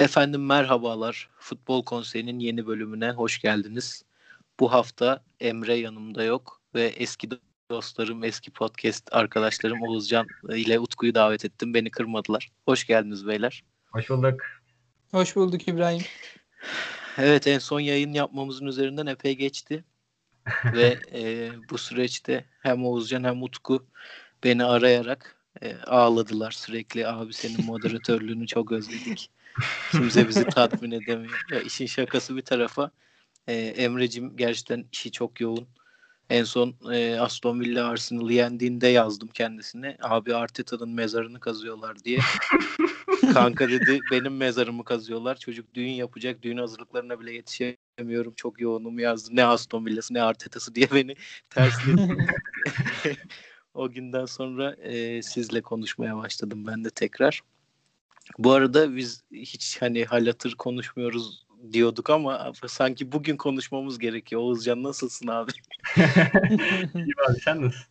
Efendim merhabalar. Futbol Konseyi'nin yeni bölümüne hoş geldiniz. Bu hafta Emre yanımda yok ve eski dostlarım, eski podcast arkadaşlarım Oğuzcan ile Utku'yu davet ettim. Beni kırmadılar. Hoş geldiniz beyler. Hoş bulduk. Hoş bulduk İbrahim. Evet en son yayın yapmamızın üzerinden epey geçti. ve e, bu süreçte hem Oğuzcan hem Utku beni arayarak e, ağladılar sürekli. Abi senin moderatörlüğünü çok özledik. Kimse bizi tatmin edemiyor. Ya işin şakası bir tarafa. E, Emre'cim gerçekten işi çok yoğun. En son e, Aston Villa Arsenal'ı yendiğinde yazdım kendisine. Abi Arteta'nın mezarını kazıyorlar diye. Kanka dedi benim mezarımı kazıyorlar. Çocuk düğün yapacak. Düğün hazırlıklarına bile yetişemiyorum. Çok yoğunum yazdı. Ne Aston Villa'sı ne Arteta'sı diye beni tersledi. o günden sonra e, sizle konuşmaya başladım ben de tekrar. Bu arada biz hiç hani halatır konuşmuyoruz diyorduk ama sanki bugün konuşmamız gerekiyor. Oğuzcan nasılsın abi? İyiyim abi sen nasılsın?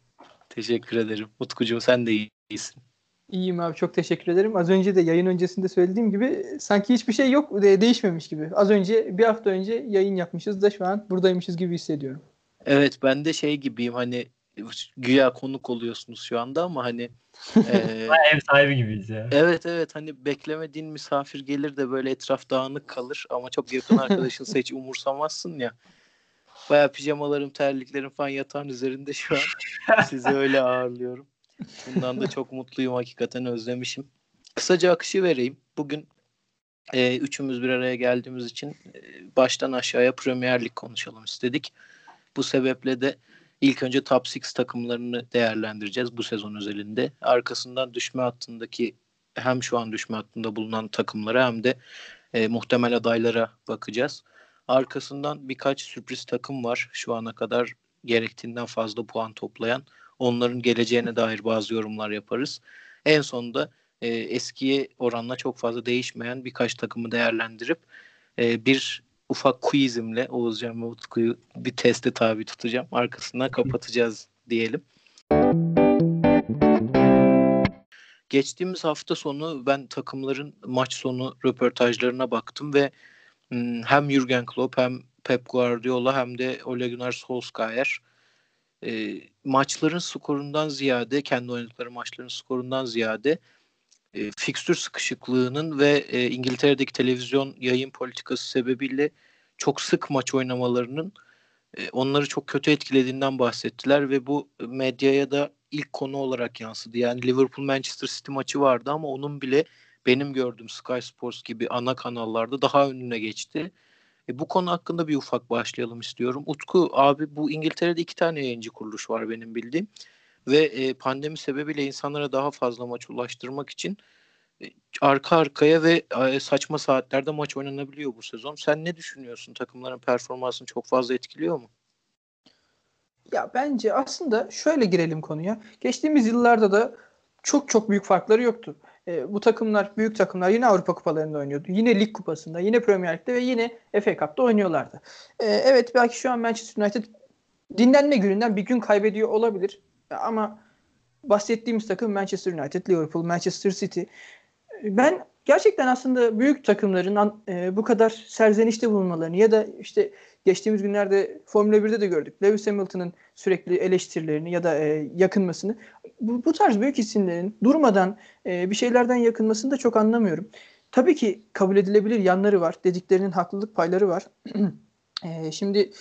Teşekkür ederim. Utkucuğum sen de iyisin. İyiyim abi çok teşekkür ederim. Az önce de yayın öncesinde söylediğim gibi sanki hiçbir şey yok değişmemiş gibi. Az önce bir hafta önce yayın yapmışız da şu an buradaymışız gibi hissediyorum. Evet ben de şey gibiyim hani güya konuk oluyorsunuz şu anda ama hani e, ev sahibi gibiyiz ya. Evet evet hani beklemediğin misafir gelir de böyle etraf dağınık kalır ama çok yakın arkadaşınsa hiç umursamazsın ya. Baya pijamalarım, terliklerim falan yatağın üzerinde şu an. Sizi öyle ağırlıyorum. Bundan da çok mutluyum hakikaten özlemişim. Kısaca akışı vereyim. Bugün e, üçümüz bir araya geldiğimiz için e, baştan aşağıya Premier Lig konuşalım istedik. Bu sebeple de İlk önce top 6 takımlarını değerlendireceğiz bu sezon özelinde. Arkasından düşme hattındaki hem şu an düşme hattında bulunan takımlara hem de e, muhtemel adaylara bakacağız. Arkasından birkaç sürpriz takım var şu ana kadar gerektiğinden fazla puan toplayan. Onların geleceğine dair bazı yorumlar yaparız. En sonunda e, eskiye oranla çok fazla değişmeyen birkaç takımı değerlendirip e, bir ufak quizimle Oğuzcan ve Utku'yu bir teste tabi tutacağım. Arkasından kapatacağız diyelim. Geçtiğimiz hafta sonu ben takımların maç sonu röportajlarına baktım ve hmm, hem Jurgen Klopp hem Pep Guardiola hem de Ole Gunnar Solskjaer e, maçların skorundan ziyade kendi oynadıkları maçların skorundan ziyade e, fikstür sıkışıklığının ve e, İngiltere'deki televizyon yayın politikası sebebiyle çok sık maç oynamalarının e, onları çok kötü etkilediğinden bahsettiler ve bu medyaya da ilk konu olarak yansıdı. Yani Liverpool Manchester City maçı vardı ama onun bile benim gördüğüm Sky Sports gibi ana kanallarda daha önüne geçti. E, bu konu hakkında bir ufak başlayalım istiyorum. Utku abi bu İngiltere'de iki tane yayıncı kuruluş var benim bildiğim ve e, pandemi sebebiyle insanlara daha fazla maç ulaştırmak için e, arka arkaya ve e, saçma saatlerde maç oynanabiliyor bu sezon. Sen ne düşünüyorsun? Takımların performansını çok fazla etkiliyor mu? Ya bence aslında şöyle girelim konuya. Geçtiğimiz yıllarda da çok çok büyük farkları yoktu. E, bu takımlar, büyük takımlar yine Avrupa kupalarında oynuyordu. Yine Lig kupasında, yine Premier Lig'de ve yine FA Cup'ta oynuyorlardı. E, evet belki şu an Manchester United dinlenme gününden bir gün kaybediyor olabilir. Ama bahsettiğimiz takım Manchester United, Liverpool, Manchester City. Ben gerçekten aslında büyük takımların e, bu kadar serzenişte bulunmalarını ya da işte geçtiğimiz günlerde Formula 1'de de gördük. Lewis Hamilton'ın sürekli eleştirilerini ya da e, yakınmasını. Bu, bu tarz büyük isimlerin durmadan e, bir şeylerden yakınmasını da çok anlamıyorum. Tabii ki kabul edilebilir yanları var. Dediklerinin haklılık payları var. e, şimdi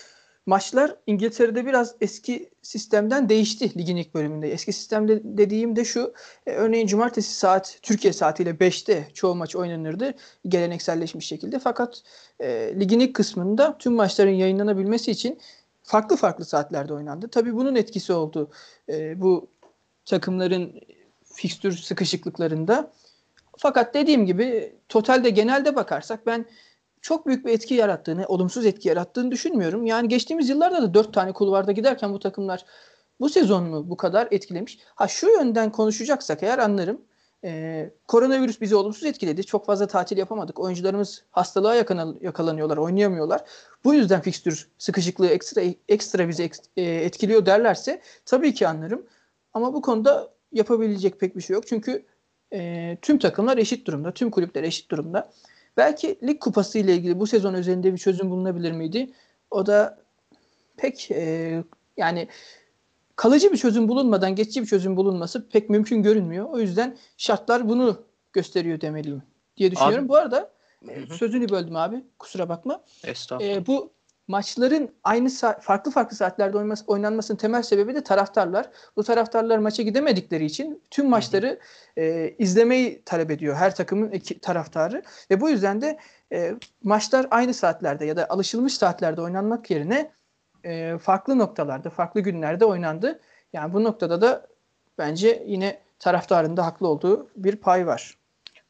maçlar İngiltere'de biraz eski sistemden değişti ligin ilk bölümünde. Eski sistemde dediğim de şu. E, örneğin cumartesi saat Türkiye saatiyle 5'te çoğu maç oynanırdı gelenekselleşmiş şekilde. Fakat e, ligin ilk kısmında tüm maçların yayınlanabilmesi için farklı farklı saatlerde oynandı. Tabii bunun etkisi oldu e, bu takımların fikstür sıkışıklıklarında. Fakat dediğim gibi totalde genelde bakarsak ben çok büyük bir etki yarattığını, olumsuz etki yarattığını düşünmüyorum. Yani geçtiğimiz yıllarda da dört tane kulvarda giderken bu takımlar bu sezon mu bu kadar etkilemiş? Ha şu yönden konuşacaksak eğer anlarım. Ee, koronavirüs bizi olumsuz etkiledi. Çok fazla tatil yapamadık. Oyuncularımız hastalığa yakalanıyorlar, oynayamıyorlar. Bu yüzden fikstür sıkışıklığı ekstra ekstra bizi e, etkiliyor derlerse tabii ki anlarım. Ama bu konuda yapabilecek pek bir şey yok. Çünkü e, tüm takımlar eşit durumda, tüm kulüpler eşit durumda. Belki lig kupası ile ilgili bu sezon özelinde bir çözüm bulunabilir miydi? O da pek e, yani kalıcı bir çözüm bulunmadan geçici bir çözüm bulunması pek mümkün görünmüyor. O yüzden şartlar bunu gösteriyor demeliyim diye düşünüyorum. Abi, bu arada Hı-hı. sözünü böldüm abi. Kusura bakma. Estağfurullah. E, bu maçların aynı saat, farklı farklı saatlerde oynanması, oynanmasının temel sebebi de taraftarlar. Bu taraftarlar maça gidemedikleri için tüm maçları e, izlemeyi talep ediyor her takımın iki, taraftarı ve bu yüzden de e, maçlar aynı saatlerde ya da alışılmış saatlerde oynanmak yerine e, farklı noktalarda, farklı günlerde oynandı. Yani bu noktada da bence yine taraftarın da haklı olduğu bir pay var.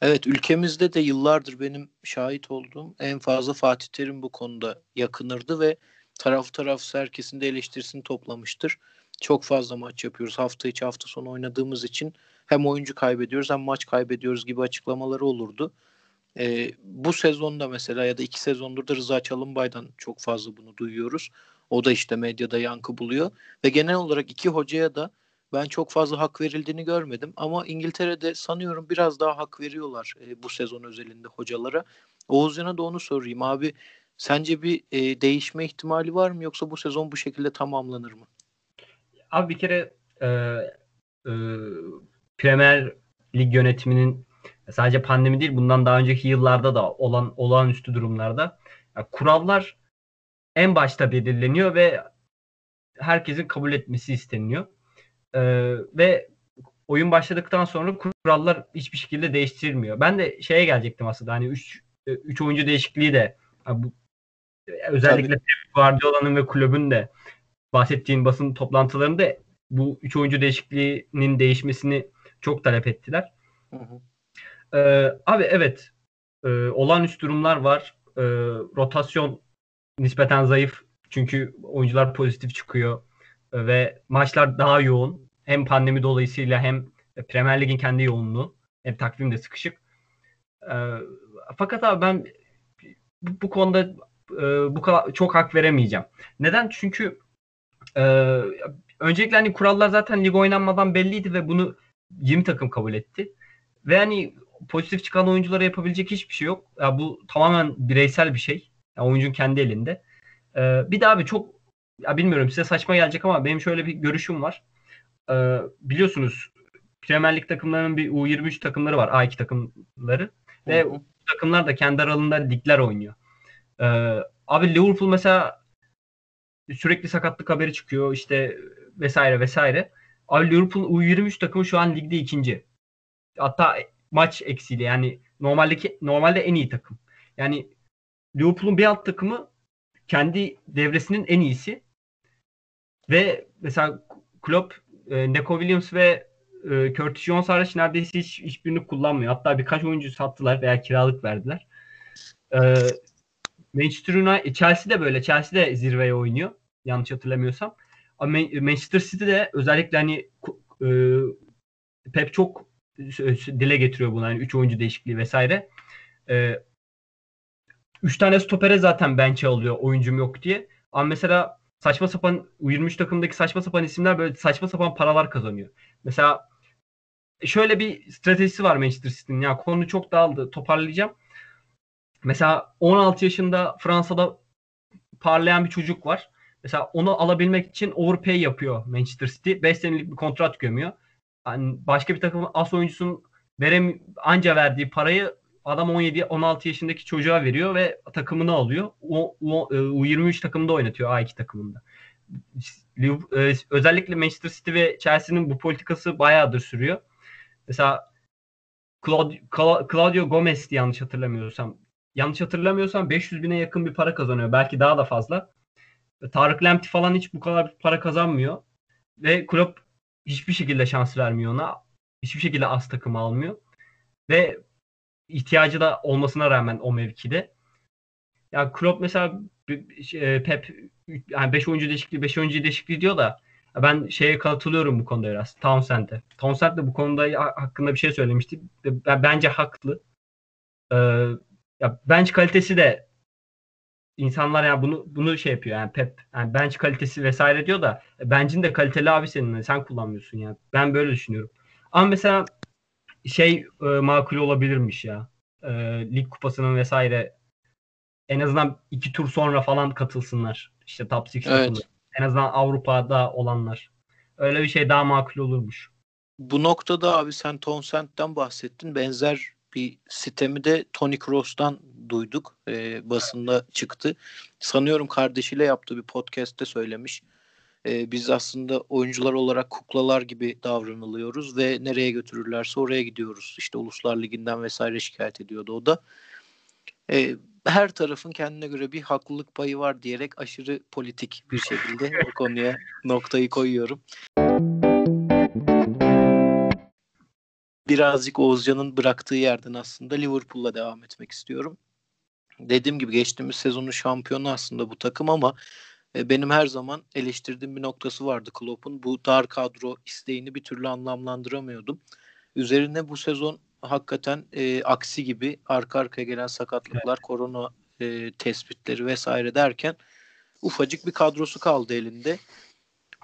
Evet ülkemizde de yıllardır benim şahit olduğum en fazla Fatih Terim bu konuda yakınırdı ve taraf taraf herkesin de eleştirisini toplamıştır. Çok fazla maç yapıyoruz. Hafta içi hafta sonu oynadığımız için hem oyuncu kaybediyoruz hem maç kaybediyoruz gibi açıklamaları olurdu. Ee, bu sezonda mesela ya da iki sezondur da Rıza Çalınbay'dan çok fazla bunu duyuyoruz. O da işte medyada yankı buluyor. Ve genel olarak iki hocaya da ben çok fazla hak verildiğini görmedim. Ama İngiltere'de sanıyorum biraz daha hak veriyorlar e, bu sezon özelinde hocalara. Oğuzcan'a da onu sorayım abi. Sence bir e, değişme ihtimali var mı yoksa bu sezon bu şekilde tamamlanır mı? Abi bir kere e, e, Premier Lig yönetiminin sadece pandemi değil bundan daha önceki yıllarda da olan olağanüstü durumlarda yani kurallar en başta belirleniyor ve herkesin kabul etmesi isteniliyor. Ee, ve oyun başladıktan sonra kurallar hiçbir şekilde değiştirilmiyor. Ben de şeye gelecektim aslında hani 3 3 oyuncu değişikliği de bu özellikle Tabii. Guardiola'nın ve kulübün de bahsettiğin basın toplantılarında bu 3 oyuncu değişikliğinin değişmesini çok talep ettiler. Hı hı. Ee, abi evet e, olağanüstü durumlar var. E, rotasyon nispeten zayıf. Çünkü oyuncular pozitif çıkıyor ve maçlar daha yoğun. Hem pandemi dolayısıyla hem Premier Lig'in kendi yoğunluğu hem takvim de sıkışık. Ee, fakat abi ben bu, bu konuda e, bu kadar çok hak veremeyeceğim. Neden? Çünkü e, öncelikle hani kurallar zaten lig oynanmadan belliydi ve bunu 20 takım kabul etti. Ve hani pozitif çıkan oyunculara yapabilecek hiçbir şey yok. Ya bu tamamen bireysel bir şey. Ya oyuncunun kendi elinde. Ee, bir daha abi çok ya bilmiyorum size saçma gelecek ama benim şöyle bir görüşüm var. Ee, biliyorsunuz Premier Lig takımlarının bir U23 takımları var. A2 takımları. Ve hı takımlar da kendi aralarında ligler oynuyor. Ee, abi Liverpool mesela sürekli sakatlık haberi çıkıyor işte vesaire vesaire. Abi Liverpool U23 takımı şu an ligde ikinci. Hatta maç eksiğiyle yani normaldeki normalde en iyi takım. Yani Liverpool'un bir alt takımı kendi devresinin en iyisi ve mesela Klopp, e, Neco Williams ve e, Curtis Jones hariç neredeyse hiç, hiçbirini kullanmıyor. Hatta birkaç oyuncu sattılar veya kiralık verdiler. E, Manchester United, Chelsea de böyle. Chelsea de zirveye oynuyor. Yanlış hatırlamıyorsam. Ama Manchester City de özellikle hani e, Pep çok dile getiriyor bunu. Yani 3 oyuncu değişikliği vesaire. E, tane stopere zaten bench'e alıyor oyuncum yok diye. Ama mesela saçma sapan U23 takımdaki saçma sapan isimler böyle saçma sapan paralar kazanıyor. Mesela şöyle bir stratejisi var Manchester City'nin. Ya konu çok dağıldı. Toparlayacağım. Mesela 16 yaşında Fransa'da parlayan bir çocuk var. Mesela onu alabilmek için overpay yapıyor Manchester City. 5 senelik bir kontrat gömüyor. Yani başka bir takımın as oyuncusunun verem anca verdiği parayı adam 17-16 yaşındaki çocuğa veriyor ve takımını alıyor. O, U23 e, takımında oynatıyor A2 takımında. E, özellikle Manchester City ve Chelsea'nin bu politikası bayağıdır sürüyor. Mesela Claudio, Claudio Gomez yanlış hatırlamıyorsam yanlış hatırlamıyorsam 500 bine yakın bir para kazanıyor. Belki daha da fazla. Tarık Lamptey falan hiç bu kadar para kazanmıyor. Ve Klopp hiçbir şekilde şans vermiyor ona. Hiçbir şekilde az takım almıyor. Ve ihtiyacı da olmasına rağmen o mevkide. Ya Klopp mesela e, Pep yani 5 oyuncu değişikliği 5 oyuncu değişikliği diyor da ben şeye katılıyorum bu konuda biraz. Townsend'e. Townsend de bu konuda hakkında bir şey söylemişti. Bence haklı. Ee, ya bench kalitesi de insanlar yani bunu bunu şey yapıyor yani Pep yani bench kalitesi vesaire diyor da e, bench'in de kaliteli abi senin sen kullanmıyorsun yani. Ben böyle düşünüyorum. Ama mesela şey e, makul olabilirmiş ya. e, lig kupasının vesaire en azından iki tur sonra falan katılsınlar. İşte top 6 Evet. En azından Avrupa'da olanlar. Öyle bir şey daha makul olurmuş. Bu noktada abi sen Townsend'den bahsettin. Benzer bir sitemi de Tony Kroos'tan duyduk. Ee, basında çıktı. Sanıyorum kardeşiyle yaptığı bir podcast'te söylemiş. Ee, biz aslında oyuncular olarak kuklalar gibi davranılıyoruz ve nereye götürürlerse oraya gidiyoruz. İşte Uluslar Ligi'nden vesaire şikayet ediyordu o da. Ee, her tarafın kendine göre bir haklılık payı var diyerek aşırı politik bir şekilde o konuya noktayı koyuyorum. birazcık Oğuzcan'ın bıraktığı yerden aslında Liverpool'la devam etmek istiyorum. Dediğim gibi geçtiğimiz sezonun şampiyonu aslında bu takım ama e, benim her zaman eleştirdiğim bir noktası vardı Klopp'un. Bu dar kadro isteğini bir türlü anlamlandıramıyordum. Üzerine bu sezon hakikaten e, aksi gibi arka arkaya gelen sakatlıklar, korona e, tespitleri vesaire derken ufacık bir kadrosu kaldı elinde.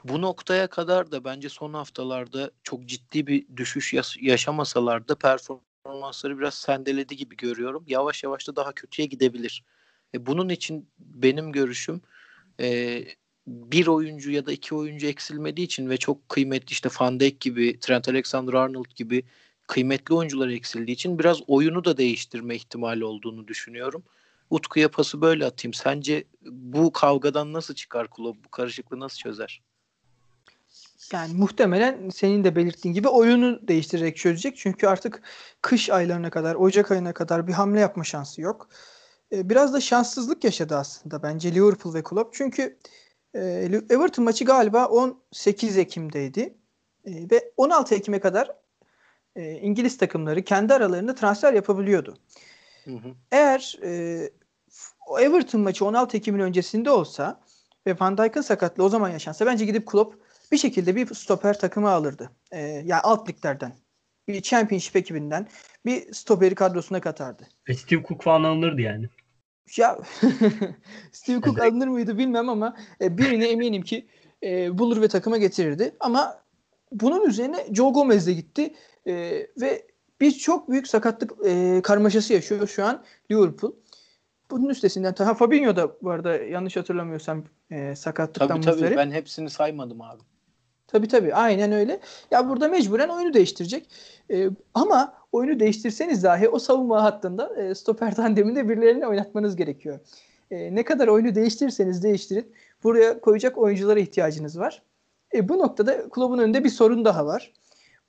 Bu noktaya kadar da bence son haftalarda çok ciddi bir düşüş yaşamasalar da performansları biraz sendeledi gibi görüyorum. Yavaş yavaş da daha kötüye gidebilir. E, bunun için benim görüşüm e, bir oyuncu ya da iki oyuncu eksilmediği için ve çok kıymetli işte Van Dijk gibi, Trent Alexander-Arnold gibi kıymetli oyuncular eksildiği için biraz oyunu da değiştirme ihtimali olduğunu düşünüyorum. Utku'ya pası böyle atayım. Sence bu kavgadan nasıl çıkar kulüp? Bu karışıklığı nasıl çözer? Yani muhtemelen senin de belirttiğin gibi oyunu değiştirerek çözecek. Çünkü artık kış aylarına kadar, Ocak ayına kadar bir hamle yapma şansı yok. Ee, biraz da şanssızlık yaşadı aslında bence Liverpool ve Klopp. Çünkü e, Everton maçı galiba 18 Ekim'deydi. E, ve 16 Ekim'e kadar e, İngiliz takımları kendi aralarında transfer yapabiliyordu. Hı hı. Eğer e, Everton maçı 16 Ekim'in öncesinde olsa ve Van Dijk'ın sakatlığı o zaman yaşansa bence gidip Klopp bir şekilde bir stoper takımı alırdı. Ee, yani alt liglerden. Bir championship ekibinden bir stoperi kadrosuna katardı. Ve Steve Cook falan alınırdı yani. Ya Steve Cook alınır mıydı bilmem ama e, birini eminim ki e, bulur ve takıma getirirdi. Ama bunun üzerine Joe Gomez de gitti E, ve bir çok büyük sakatlık e, karmaşası yaşıyor şu an Liverpool. Bunun üstesinden ha Fabinho da bu arada yanlış hatırlamıyorsam e, sakatlıktan Tabii tabii muzdarip. ben hepsini saymadım abi. Tabii tabii aynen öyle. Ya burada mecburen oyunu değiştirecek. Ee, ama oyunu değiştirseniz dahi o savunma hattında e, stoper tandeminde birilerini oynatmanız gerekiyor. E, ne kadar oyunu değiştirirseniz değiştirin. Buraya koyacak oyunculara ihtiyacınız var. E, bu noktada kulübün önünde bir sorun daha var.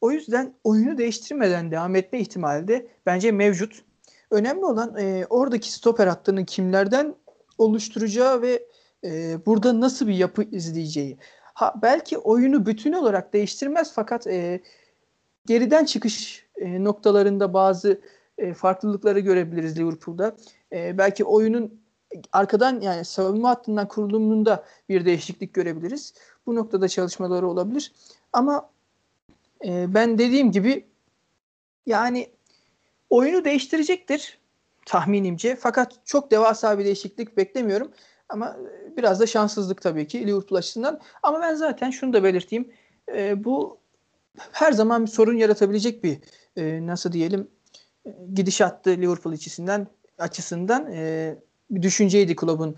O yüzden oyunu değiştirmeden devam etme ihtimali de bence mevcut. Önemli olan e, oradaki stoper hattını kimlerden oluşturacağı ve e, burada nasıl bir yapı izleyeceği. Ha, belki oyunu bütün olarak değiştirmez fakat e, geriden çıkış e, noktalarında bazı e, farklılıkları görebiliriz Liverpool'da. E, belki oyunun arkadan yani savunma hattından kurulumunda bir değişiklik görebiliriz. Bu noktada çalışmaları olabilir. Ama e, ben dediğim gibi yani oyunu değiştirecektir tahminimce. Fakat çok devasa bir değişiklik beklemiyorum. Ama e, biraz da şanssızlık tabii ki Liverpool açısından. Ama ben zaten şunu da belirteyim. E, bu her zaman bir sorun yaratabilecek bir e, nasıl diyelim e, gidişattı Liverpool açısından açısından e, bir düşünceydi kulübün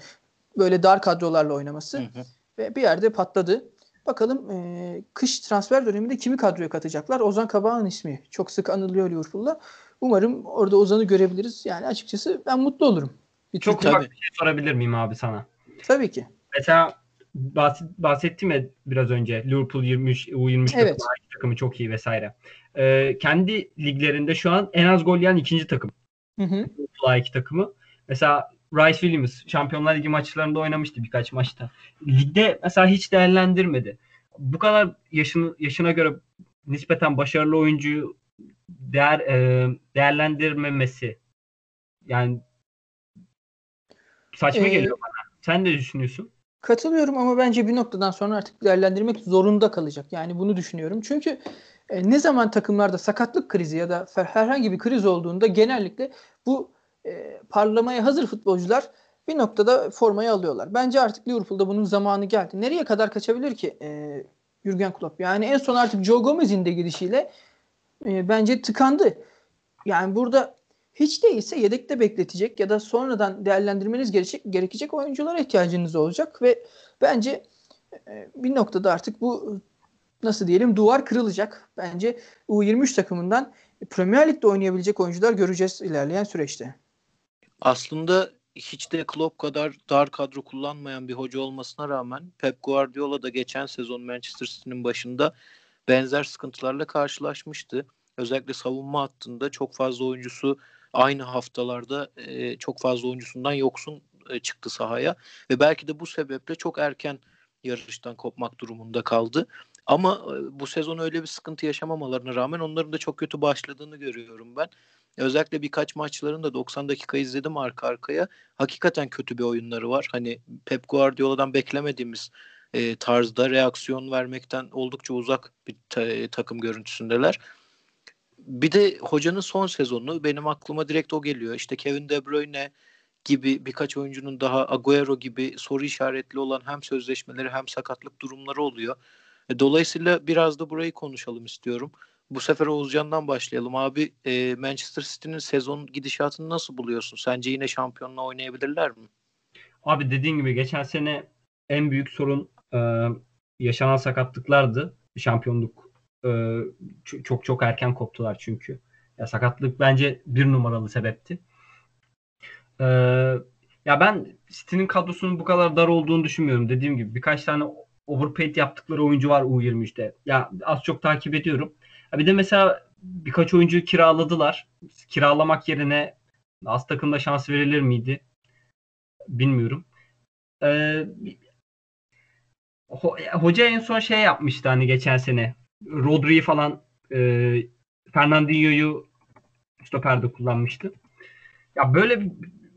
böyle dar kadrolarla oynaması Hı hı. ve bir yerde patladı. Bakalım e, kış transfer döneminde kimi kadroya katacaklar? Ozan Kabak'ın ismi çok sık anılıyor Liverpool'da. Umarım orada Ozan'ı görebiliriz. Yani açıkçası ben mutlu olurum. Bir Çok Tabii. ufak bir şey sorabilir miyim abi sana? Tabii ki. Mesela bahset, bahsettim ya biraz önce Liverpool 23 U23 Evet. takımı, takımı çok iyi vesaire. Ee, kendi liglerinde şu an en az gol yiyen ikinci takım. Hı hı. Liverpool A2 takımı. Mesela Rice Williams Şampiyonlar Ligi maçlarında oynamıştı birkaç maçta. Ligde mesela hiç değerlendirmedi. Bu kadar yaşını, yaşına göre nispeten başarılı oyuncuyu değer e, değerlendirmemesi yani saçma Ee, geliyor bana. Sen ne düşünüyorsun? Katılıyorum ama bence bir noktadan sonra artık değerlendirmek zorunda kalacak. Yani bunu düşünüyorum. Çünkü e, ne zaman takımlarda sakatlık krizi ya da herhangi bir kriz olduğunda genellikle bu e, parlamaya hazır futbolcular bir noktada formayı alıyorlar. Bence artık Liverpool'da bunun zamanı geldi. Nereye kadar kaçabilir ki e, Jurgen Klopp? Yani en son artık Joe Gomez'in de gidişiyle e, bence tıkandı. Yani burada hiç değilse yedekte bekletecek ya da sonradan değerlendirmeniz gerekecek, gerekecek oyunculara ihtiyacınız olacak ve bence e, bir noktada artık bu nasıl diyelim duvar kırılacak. Bence U23 takımından Premier Lig'de oynayabilecek oyuncular göreceğiz ilerleyen süreçte. Aslında hiç de Klopp kadar dar kadro kullanmayan bir hoca olmasına rağmen Pep Guardiola da geçen sezon Manchester City'nin başında benzer sıkıntılarla karşılaşmıştı. Özellikle savunma hattında çok fazla oyuncusu aynı haftalarda e, çok fazla oyuncusundan yoksun e, çıktı sahaya ve belki de bu sebeple çok erken yarıştan kopmak durumunda kaldı. Ama e, bu sezon öyle bir sıkıntı yaşamamalarına rağmen onların da çok kötü başladığını görüyorum ben. Özellikle birkaç maçlarında 90 dakika izledim arka arkaya. Hakikaten kötü bir oyunları var. Hani Pep Guardiola'dan beklemediğimiz e, tarzda reaksiyon vermekten oldukça uzak bir ta- takım görüntüsündeler. Bir de hocanın son sezonu benim aklıma direkt o geliyor. İşte Kevin De Bruyne gibi birkaç oyuncunun daha Agüero gibi soru işaretli olan hem sözleşmeleri hem sakatlık durumları oluyor. E, dolayısıyla biraz da burayı konuşalım istiyorum. Bu sefer Oğuzcan'dan başlayalım. Abi e, Manchester City'nin sezon gidişatını nasıl buluyorsun? Sence yine şampiyonla oynayabilirler mi? Abi dediğin gibi geçen sene en büyük sorun e, yaşanan sakatlıklardı. Şampiyonluk e, çok çok erken koptular çünkü. Ya sakatlık bence bir numaralı sebepti. E, ya ben City'nin kadrosunun bu kadar dar olduğunu düşünmüyorum. Dediğim gibi birkaç tane overpaid yaptıkları oyuncu var U23'te. Ya az çok takip ediyorum. Ya bir de mesela birkaç oyuncu kiraladılar. Kiralamak yerine az takımda şans verilir miydi? Bilmiyorum. Ee, hoca en son şey yapmıştı hani geçen sene. Rodri'yi falan e, Fernandinho'yu stoperde kullanmıştı. Ya böyle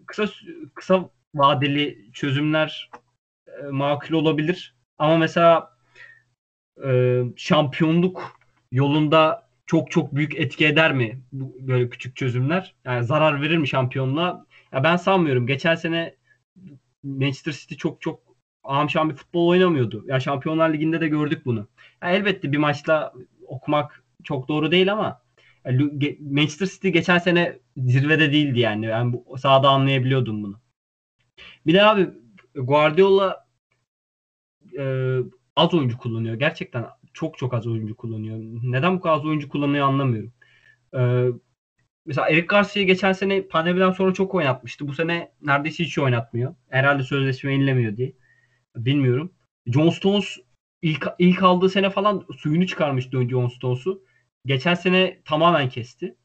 kısa kısa vadeli çözümler e, makul olabilir. Ama mesela e, şampiyonluk yolunda çok çok büyük etki eder mi bu böyle küçük çözümler? Yani zarar verir mi şampiyonluğa? Ya ben sanmıyorum. Geçen sene Manchester City çok çok amşan bir futbol oynamıyordu. Ya Şampiyonlar Ligi'nde de gördük bunu. Ya elbette bir maçla okumak çok doğru değil ama Manchester City geçen sene zirvede değildi yani. Ben bu sahada anlayabiliyordum bunu. Bir de abi Guardiola e, az oyuncu kullanıyor. Gerçekten çok çok az oyuncu kullanıyor. Neden bu kadar az oyuncu kullanıyor anlamıyorum. E, mesela Eric Garcia'yı geçen sene pandemiden sonra çok oynatmıştı. Bu sene neredeyse hiç oynatmıyor. Herhalde sözleşme yenilemiyor diye. Bilmiyorum. John Stones ilk, ilk aldığı sene falan suyunu çıkarmıştı John Stones'u. Geçen sene tamamen kesti.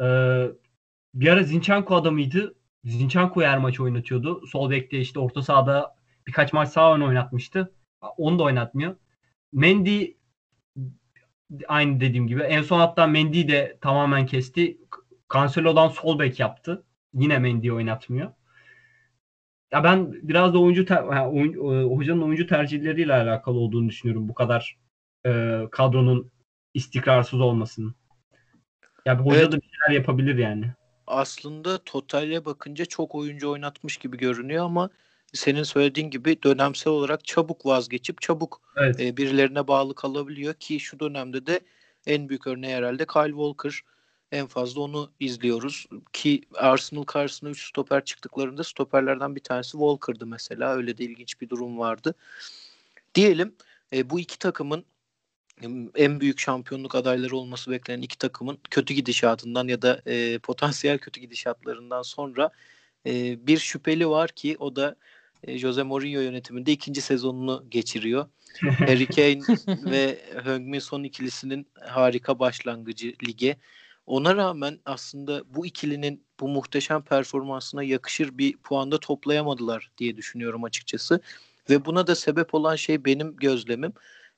Ee, bir ara Zinchenko adamıydı. Zinchenko her maç oynatıyordu. Sol bekte işte orta sahada birkaç maç sağ ön oynatmıştı. Onu da oynatmıyor. Mendy aynı dediğim gibi. En son hatta Mendy de tamamen kesti. Cancelo'dan sol bek yaptı. Yine Mendy'yi oynatmıyor. Ya ben biraz da oyuncu ter, yani oyun, e, hocanın oyuncu tercihleriyle alakalı olduğunu düşünüyorum bu kadar e, kadronun istikrarsız olmasının. Ya bir hoca evet. da bir şeyler yapabilir yani. Aslında totale bakınca çok oyuncu oynatmış gibi görünüyor ama senin söylediğin gibi dönemsel olarak çabuk vazgeçip çabuk evet. e, birilerine bağlı kalabiliyor ki şu dönemde de en büyük örneği herhalde Kyle Walker. En fazla onu izliyoruz ki Arsenal karşısına 3 stoper çıktıklarında stoperlerden bir tanesi Walker'dı mesela. Öyle de ilginç bir durum vardı. Diyelim e, bu iki takımın en büyük şampiyonluk adayları olması beklenen iki takımın kötü gidişatından ya da e, potansiyel kötü gidişatlarından sonra e, bir şüpheli var ki o da e, Jose Mourinho yönetiminde ikinci sezonunu geçiriyor. Harry Kane ve Heung-min Son ikilisinin harika başlangıcı lige. Ona rağmen aslında bu ikilinin bu muhteşem performansına yakışır bir puanda toplayamadılar diye düşünüyorum açıkçası. Ve buna da sebep olan şey benim gözlemim.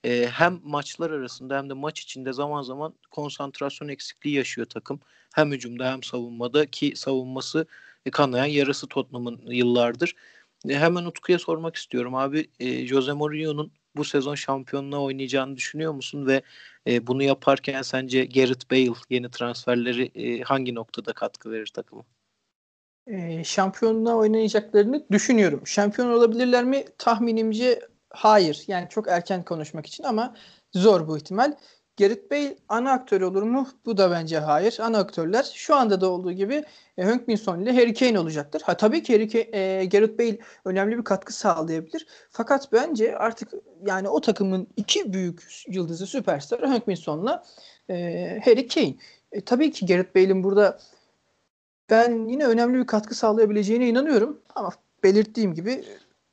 Ee, hem maçlar arasında hem de maç içinde zaman zaman konsantrasyon eksikliği yaşıyor takım. Hem hücumda hem savunmada ki savunması kanayan yarası Tottenham'ın yıllardır. E, hemen Utku'ya sormak istiyorum abi. E, Jose Mourinho'nun bu sezon şampiyonluğa oynayacağını düşünüyor musun ve e, bunu yaparken sence Gareth Bale yeni transferleri e, hangi noktada katkı verir takıma? E, şampiyonluğa oynayacaklarını düşünüyorum. Şampiyon olabilirler mi? Tahminimce hayır. Yani çok erken konuşmak için ama zor bu ihtimal. Gerrit Bale ana aktör olur mu? Bu da bence hayır. Ana aktörler şu anda da olduğu gibi e, Hönk Min Son ile Harry Kane olacaktır. Ha tabii ki Harry Kane, e, Gareth Bale önemli bir katkı sağlayabilir. Fakat bence artık yani o takımın iki büyük yıldızı süperstar Hönk Min Son'la e, Harry Kane. E, tabii ki Gareth Bale'in burada ben yine önemli bir katkı sağlayabileceğine inanıyorum. Ama belirttiğim gibi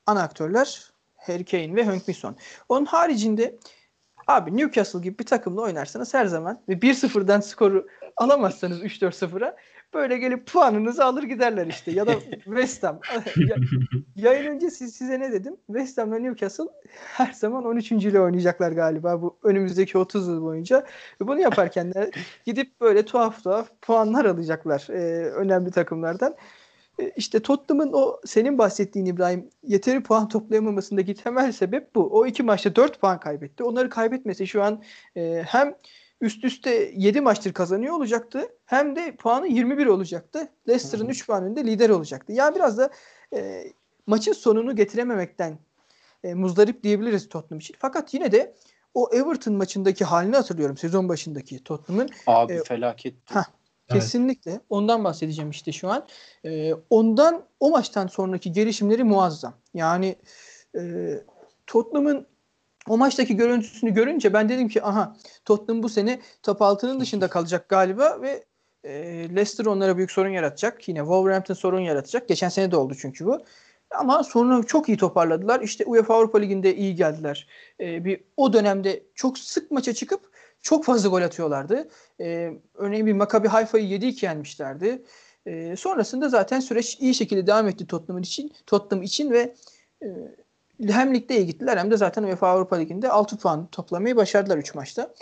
ana aktörler Harry Kane ve Hönk Min Son. Onun haricinde Abi Newcastle gibi bir takımla oynarsanız her zaman ve 1-0'dan skoru alamazsanız 3-4-0'a böyle gelip puanınızı alır giderler işte. Ya da West Ham. Yayın önce siz, size ne dedim? West Ham'la Newcastle her zaman 13. ile oynayacaklar galiba bu önümüzdeki 30 yıl boyunca. Bunu yaparken de gidip böyle tuhaf tuhaf puanlar alacaklar e, önemli takımlardan. E, işte Tottenham'ın o senin bahsettiğin İbrahim yeteri puan toplayamamasındaki temel sebep bu. O iki maçta 4 puan kaybetti. Onları kaybetmesi şu an e, hem üst üste 7 maçtır kazanıyor olacaktı hem de puanı 21 olacaktı. Leicester'ın 3 puan önünde lider olacaktı. Yani biraz da e, maçın sonunu getirememekten e, muzdarip diyebiliriz Tottenham için. Fakat yine de o Everton maçındaki halini hatırlıyorum sezon başındaki Tottenham'ın. Abi e, felaket. Kesinlikle. Evet. Ondan bahsedeceğim işte şu an. Ee, ondan o maçtan sonraki gelişimleri muazzam. Yani e, Tottenham'ın o maçtaki görüntüsünü görünce ben dedim ki aha Tottenham bu sene top altının dışında kalacak galiba ve e, Leicester onlara büyük sorun yaratacak. Yine Wolverhampton sorun yaratacak. Geçen sene de oldu çünkü bu. Ama sonra çok iyi toparladılar. İşte UEFA Avrupa Ligi'nde iyi geldiler. Ee, bir o dönemde çok sık maça çıkıp çok fazla gol atıyorlardı. E, örneğin bir Maccabi Haifa'yı 7-2 yenmişlerdi. E, sonrasında zaten süreç iyi şekilde devam etti Tottenham için, Tottenham için ve e, hem ligde iyi gittiler hem de zaten UEFA Avrupa Ligi'nde 6 puan toplamayı başardılar 3 maçta.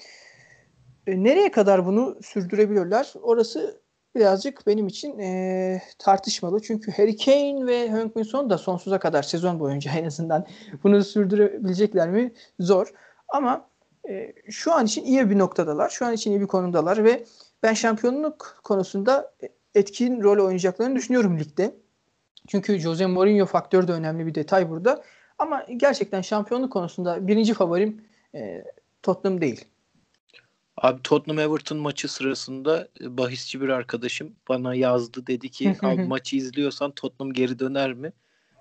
E, nereye kadar bunu sürdürebiliyorlar? Orası birazcık benim için e, tartışmalı. Çünkü Harry Kane ve Heung-Min Son da sonsuza kadar sezon boyunca en azından bunu sürdürebilecekler mi? Zor. Ama e, şu an için iyi bir noktadalar. Şu an için iyi bir konumdalar ve ben şampiyonluk konusunda etkin rol oynayacaklarını düşünüyorum ligde. Çünkü Jose Mourinho faktörü de önemli bir detay burada. Ama gerçekten şampiyonluk konusunda birinci favorim e, Tottenham değil. Abi Tottenham Everton maçı sırasında e, bahisçi bir arkadaşım bana yazdı dedi ki abi maçı izliyorsan Tottenham geri döner mi?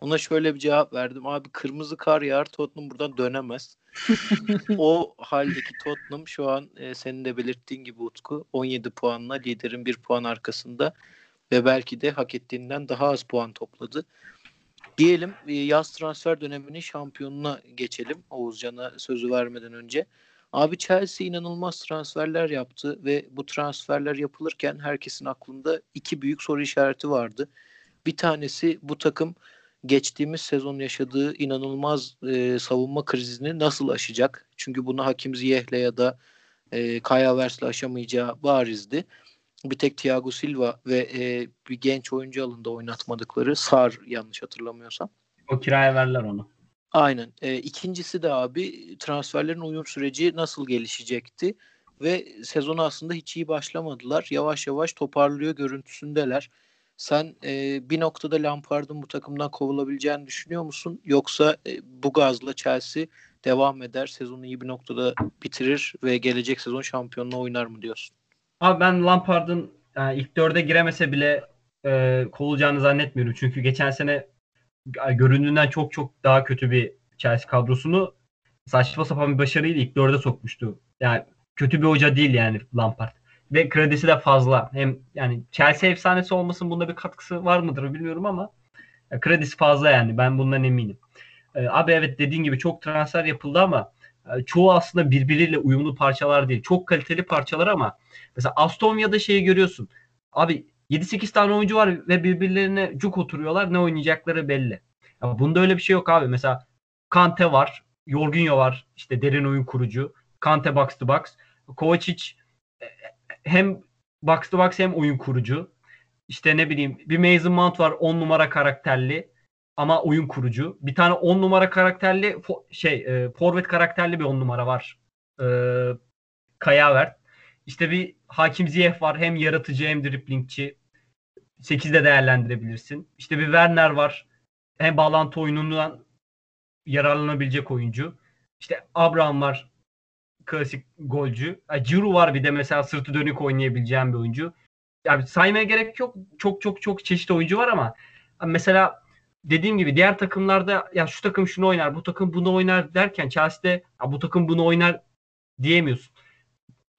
Ona şöyle bir cevap verdim. Abi kırmızı kar yağar Tottenham buradan dönemez. o haldeki Tottenham şu an e, senin de belirttiğin gibi Utku 17 puanla liderin 1 puan arkasında ve belki de hak ettiğinden daha az puan topladı. Diyelim e, yaz transfer döneminin şampiyonuna geçelim Oğuzcan'a sözü vermeden önce. Abi Chelsea inanılmaz transferler yaptı ve bu transferler yapılırken herkesin aklında iki büyük soru işareti vardı. Bir tanesi bu takım geçtiğimiz sezon yaşadığı inanılmaz e, savunma krizini nasıl aşacak? Çünkü bunu Hakim Ziyeh'le ya da e, Kaya Havertz'le aşamayacağı barizdi. Bir tek Thiago Silva ve e, bir genç oyuncu alında oynatmadıkları Sar yanlış hatırlamıyorsam. O kiraya verler onu. Aynen. E, ikincisi de abi transferlerin uyum süreci nasıl gelişecekti? Ve sezonu aslında hiç iyi başlamadılar. Yavaş yavaş toparlıyor görüntüsündeler. Sen e, bir noktada Lampard'ın bu takımdan kovulabileceğini düşünüyor musun? Yoksa e, bu gazla Chelsea devam eder, sezonu iyi bir noktada bitirir ve gelecek sezon şampiyonluğu oynar mı diyorsun? Abi ben Lampard'ın yani ilk dörde giremese bile e, kovulacağını zannetmiyorum. Çünkü geçen sene göründüğünden çok çok daha kötü bir Chelsea kadrosunu saçma sapan bir başarıyla ilk dörde sokmuştu. Yani kötü bir hoca değil yani Lampard ve kredisi de fazla. Hem yani Chelsea efsanesi olmasın bunda bir katkısı var mıdır bilmiyorum ama kredisi fazla yani ben bundan eminim. Ee, abi evet dediğin gibi çok transfer yapıldı ama e, çoğu aslında birbiriyle uyumlu parçalar değil. Çok kaliteli parçalar ama mesela Aston Villa'da şeyi görüyorsun. Abi 7-8 tane oyuncu var ve birbirlerine cuk oturuyorlar. Ne oynayacakları belli. Ya bunda öyle bir şey yok abi. Mesela Kante var. Jorginho var. işte derin oyun kurucu. Kante box to box. Kovacic hem box to box hem oyun kurucu. İşte ne bileyim bir Mason Mount var 10 numara karakterli ama oyun kurucu. Bir tane 10 numara karakterli şey e, forvet karakterli bir 10 numara var. E, Kaya İşte bir Hakim Ziyech var hem yaratıcı hem driplingçi. 8'de değerlendirebilirsin. İşte bir Werner var. Hem bağlantı oyunundan yararlanabilecek oyuncu. İşte Abraham var klasik golcü. Yani Giroud var bir de mesela sırtı dönük oynayabileceğim bir oyuncu. Yani saymaya gerek yok. Çok çok çok çeşitli oyuncu var ama mesela dediğim gibi diğer takımlarda ya şu takım şunu oynar, bu takım bunu oynar derken Chelsea'de ya bu takım bunu oynar diyemiyorsun.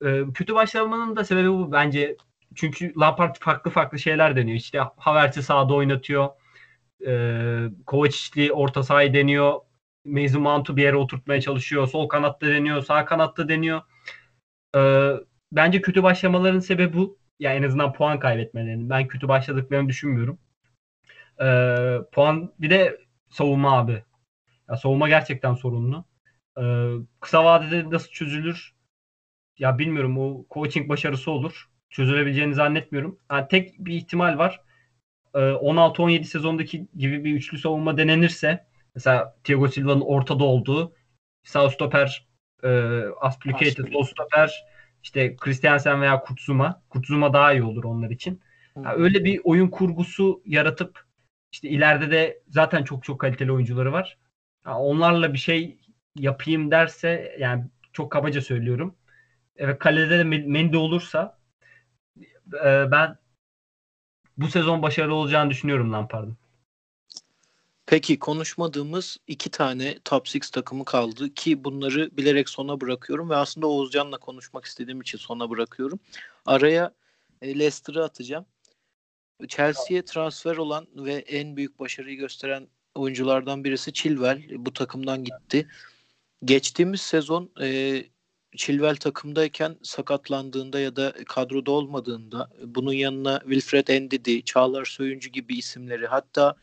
Ee, kötü başlamanın da sebebi bu bence. Çünkü Lampard farklı farklı şeyler deniyor. İşte Havertz'i sağda oynatıyor. Ee, Kovacic'li orta sahayı deniyor. Mason Mount'u bir yere oturtmaya çalışıyor. Sol kanatta deniyor, sağ kanatta deniyor. Ee, bence kötü başlamaların sebebi bu. Yani en azından puan kaybetmelerinin. Ben kötü başladıklarını düşünmüyorum. Ee, puan bir de savunma abi. Ya savunma gerçekten sorunlu. Ee, kısa vadede nasıl çözülür? Ya bilmiyorum o coaching başarısı olur. Çözülebileceğini zannetmiyorum. Yani tek bir ihtimal var. Ee, 16-17 sezondaki gibi bir üçlü savunma denenirse mesela Thiago Silva'nın ortada olduğu sağ stoper e, Aspilicueta sol stoper işte Christiansen veya Kutzuma. Kutzuma daha iyi olur onlar için. Yani öyle bir oyun kurgusu yaratıp işte ileride de zaten çok çok kaliteli oyuncuları var. Yani onlarla bir şey yapayım derse yani çok kabaca söylüyorum. Evet kalede de Mendy olursa e, ben bu sezon başarılı olacağını düşünüyorum Lampard'ın. Peki konuşmadığımız iki tane top 6 takımı kaldı ki bunları bilerek sona bırakıyorum ve aslında Oğuzcan'la konuşmak istediğim için sona bırakıyorum. Araya e, Leicester'ı atacağım. Chelsea'ye transfer olan ve en büyük başarıyı gösteren oyunculardan birisi Chilwell. Bu takımdan gitti. Geçtiğimiz sezon e, Chilwell takımdayken sakatlandığında ya da kadroda olmadığında bunun yanına Wilfred Ndidi, Çağlar Söyüncü gibi isimleri hatta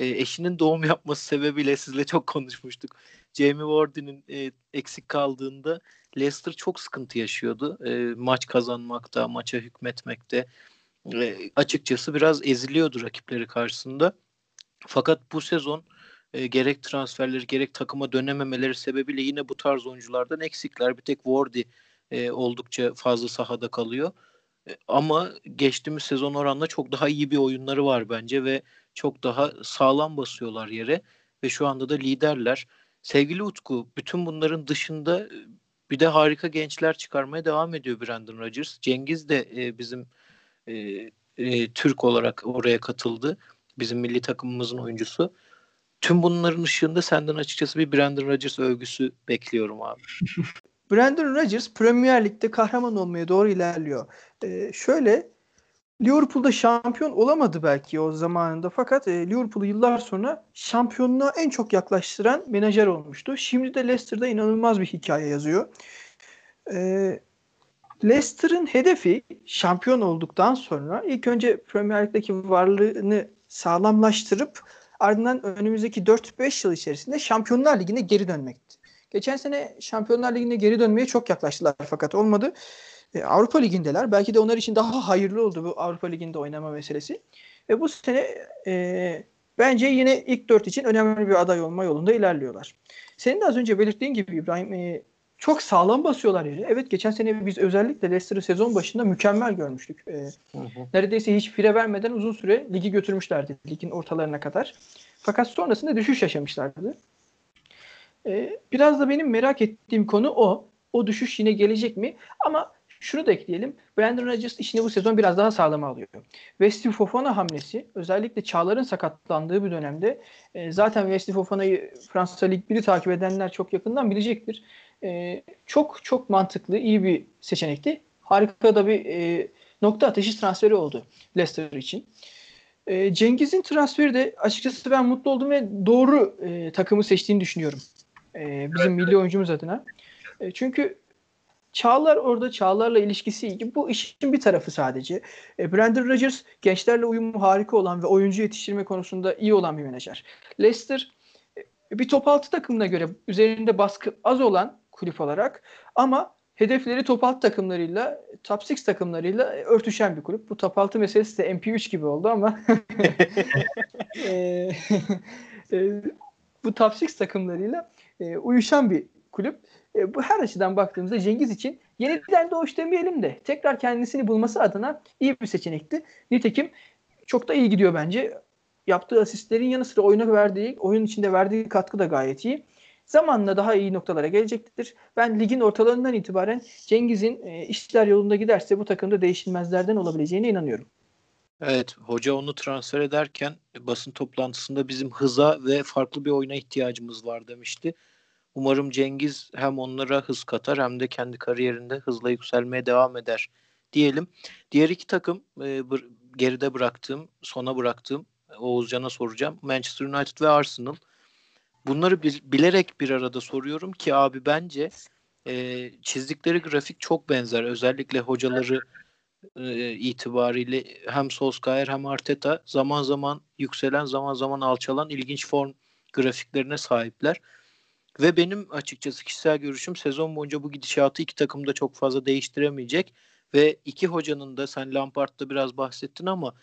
e, eşinin doğum yapması sebebiyle sizle çok konuşmuştuk. Jamie Vardy'nin e, eksik kaldığında Leicester çok sıkıntı yaşıyordu. E, maç kazanmakta, maça hükmetmekte. E, açıkçası biraz eziliyordu rakipleri karşısında. Fakat bu sezon e, gerek transferleri gerek takıma dönememeleri sebebiyle yine bu tarz oyunculardan eksikler. Bir tek Wardy e, oldukça fazla sahada kalıyor. E, ama geçtiğimiz sezon oranla çok daha iyi bir oyunları var bence ve çok daha sağlam basıyorlar yere ve şu anda da liderler. Sevgili Utku, bütün bunların dışında e, bir de harika gençler çıkarmaya devam ediyor Brandon Rodgers. Cengiz de e, bizim e, e, Türk olarak oraya katıldı. Bizim milli takımımızın oyuncusu. Tüm bunların ışığında senden açıkçası bir Brandon Rodgers övgüsü bekliyorum abi. Brandon Rodgers Premier Lig'de kahraman olmaya doğru ilerliyor. Ee, şöyle Liverpool'da şampiyon olamadı belki o zamanında fakat e, Liverpool'u yıllar sonra şampiyonluğa en çok yaklaştıran menajer olmuştu. Şimdi de Leicester'da inanılmaz bir hikaye yazıyor. E, Leicester'ın hedefi şampiyon olduktan sonra ilk önce Premier Lig'deki varlığını sağlamlaştırıp ardından önümüzdeki 4-5 yıl içerisinde Şampiyonlar Ligi'ne geri dönmekti. Geçen sene Şampiyonlar Ligi'ne geri dönmeye çok yaklaştılar fakat olmadı. E, Avrupa Ligi'ndeler. Belki de onlar için daha hayırlı oldu bu Avrupa Ligi'nde oynama meselesi. Ve bu sene e, bence yine ilk dört için önemli bir aday olma yolunda ilerliyorlar. Senin de az önce belirttiğin gibi İbrahim e, çok sağlam basıyorlar yeri. Evet geçen sene biz özellikle Leicester'ı sezon başında mükemmel görmüştük. E, hı hı. Neredeyse hiç fire vermeden uzun süre ligi götürmüşlerdi ligin ortalarına kadar. Fakat sonrasında düşüş yaşamışlardı. E, biraz da benim merak ettiğim konu o. O düşüş yine gelecek mi? Ama şunu da ekleyelim. Brandon Rodgers işini bu sezon biraz daha sağlam alıyor. Wesley Fofana hamlesi özellikle Çağlar'ın sakatlandığı bir dönemde e, zaten Wesley Fofana'yı Fransa Lig 1'i takip edenler çok yakından bilecektir. E, çok çok mantıklı, iyi bir seçenekti. Harika da bir e, nokta ateşi transferi oldu Leicester için. E, Cengiz'in transferi de açıkçası ben mutlu oldum ve doğru e, takımı seçtiğini düşünüyorum. E, bizim milli oyuncumuz adına. E, çünkü Çağlar orada Çağlar'la ilişkisi iyi. Bu işin bir tarafı sadece. E, Brandon Rodgers gençlerle uyumu harika olan ve oyuncu yetiştirme konusunda iyi olan bir menajer. Leicester e, bir top altı takımına göre üzerinde baskı az olan kulüp olarak ama hedefleri top alt takımlarıyla, top 6 takımlarıyla örtüşen bir kulüp. Bu top altı meselesi de MP3 gibi oldu ama e, e, bu top 6 takımlarıyla e, uyuşan bir kulüp. E, bu her açıdan baktığımızda Cengiz için yeniden doğuş demeyelim de tekrar kendisini bulması adına iyi bir seçenekti. Nitekim çok da iyi gidiyor bence. Yaptığı asistlerin yanı sıra oyuna verdiği, oyun içinde verdiği katkı da gayet iyi. zamanla daha iyi noktalara gelecektir. Ben ligin ortalarından itibaren Cengiz'in e, işler yolunda giderse bu takımda değişilmezlerden olabileceğine inanıyorum. Evet, hoca onu transfer ederken basın toplantısında bizim hıza ve farklı bir oyuna ihtiyacımız var demişti. Umarım Cengiz hem onlara hız katar hem de kendi kariyerinde hızla yükselmeye devam eder diyelim. Diğer iki takım e, geride bıraktığım, sona bıraktığım Oğuzcan'a soracağım. Manchester United ve Arsenal. Bunları bil, bilerek bir arada soruyorum ki abi bence e, çizdikleri grafik çok benzer. Özellikle hocaları e, itibariyle hem Solskjaer hem Arteta zaman zaman yükselen zaman zaman alçalan ilginç form grafiklerine sahipler. Ve benim açıkçası kişisel görüşüm sezon boyunca bu gidişatı iki takım da çok fazla değiştiremeyecek. Ve iki hocanın da sen Lampard'da biraz bahsettin ama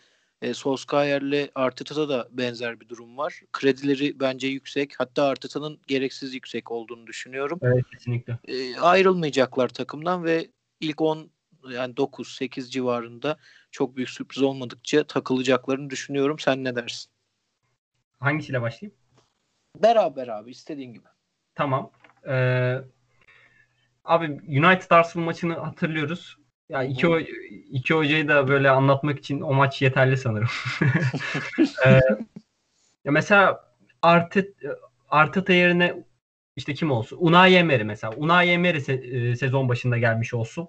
e, Solskjaer'le Arteta'da da benzer bir durum var. Kredileri bence yüksek. Hatta Arteta'nın gereksiz yüksek olduğunu düşünüyorum. Evet kesinlikle. E, ayrılmayacaklar takımdan ve ilk 10 yani 9-8 civarında çok büyük sürpriz olmadıkça takılacaklarını düşünüyorum. Sen ne dersin? Hangisiyle başlayayım? Beraber abi istediğin gibi. Tamam. Ee, abi United Arsenal maçını hatırlıyoruz. Ya iki, o, iki hocayı da böyle anlatmak için o maç yeterli sanırım. ee, ya mesela Artet, Arteta yerine işte kim olsun? Unai Emery mesela. Unai Emery se- sezon başında gelmiş olsun.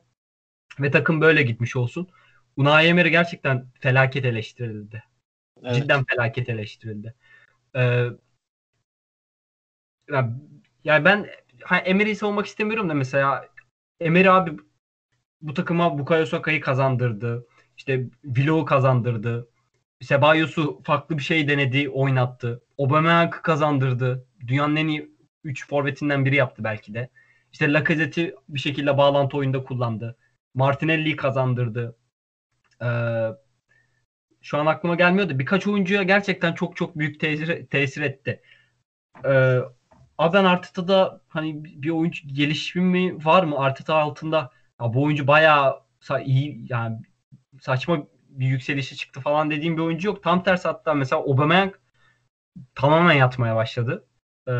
Ve takım böyle gitmiş olsun. Unai Emery gerçekten felaket eleştirildi. Evet. Cidden felaket eleştirildi. Ee, yani ben hani Emery'i savunmak istemiyorum da mesela Emery abi bu takıma Bukayo Saka'yı kazandırdı. İşte Vlo'u kazandırdı. Sebayos'u farklı bir şey denedi, oynattı. Aubameyang'ı kazandırdı. Dünyanın en iyi 3 forvetinden biri yaptı belki de. İşte Lacazette'i bir şekilde bağlantı oyunda kullandı. Martinelli'yi kazandırdı. Ee, şu an aklıma gelmiyordu. Birkaç oyuncuya gerçekten çok çok büyük tesir, tesir etti. Ee, Aben Arteta'da hani bir oyuncu gelişimi var mı? Arteta altında ya bu oyuncu bayağı iyi yani saçma bir yükselişi çıktı falan dediğim bir oyuncu yok. Tam tersi hatta mesela Aubameyang tamamen yatmaya başladı. Ee,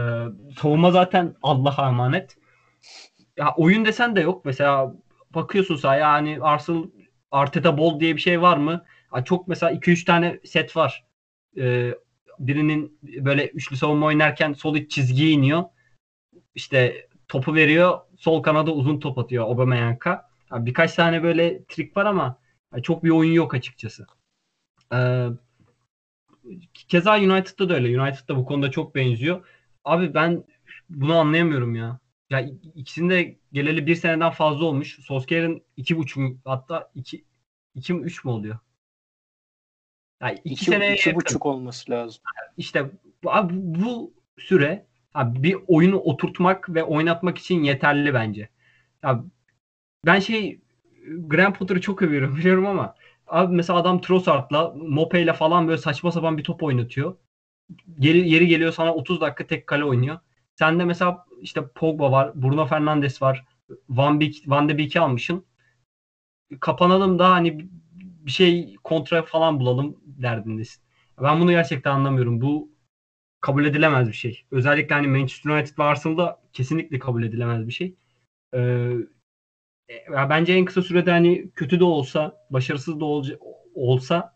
savunma zaten Allah'a emanet. Ya oyun desen de yok. Mesela bakıyorsun sahaya yani Arsenal Arteta Ball diye bir şey var mı? Ya çok mesela 2-3 tane set var. Ee, birinin böyle üçlü savunma oynarken sol iç çizgiye iniyor. İşte topu veriyor. Sol kanada uzun top atıyor Aubameyang'a. Yani birkaç tane böyle trik var ama çok bir oyun yok açıkçası. Ee, keza United'da da öyle. United da bu konuda çok benziyor. Abi ben bunu anlayamıyorum ya. Ya ikisinde geleli bir seneden fazla olmuş. Solskjaer'in iki buçuk hatta iki, iki mi üç mü oluyor? Yani iki, iki sene iki buçuk olması lazım. İşte abi bu süre abi bir oyunu oturtmak ve oynatmak için yeterli bence. Abi ben şey Graham Potter'ı çok övüyorum biliyorum ama abi mesela adam Trossard'la Mope'yle falan böyle saçma sapan bir top oynatıyor. Geri, yeri geliyor sana 30 dakika tek kale oynuyor. Sen de mesela işte Pogba var, Bruno Fernandes var, Van, Beek, Van de Beek'i almışsın. Kapanalım da hani bir şey kontra falan bulalım derdindesin. Ben bunu gerçekten anlamıyorum. Bu kabul edilemez bir şey. Özellikle hani Manchester United ve Arsenal'da kesinlikle kabul edilemez bir şey. Ee, ya bence en kısa sürede hani kötü de olsa, başarısız da olca, olsa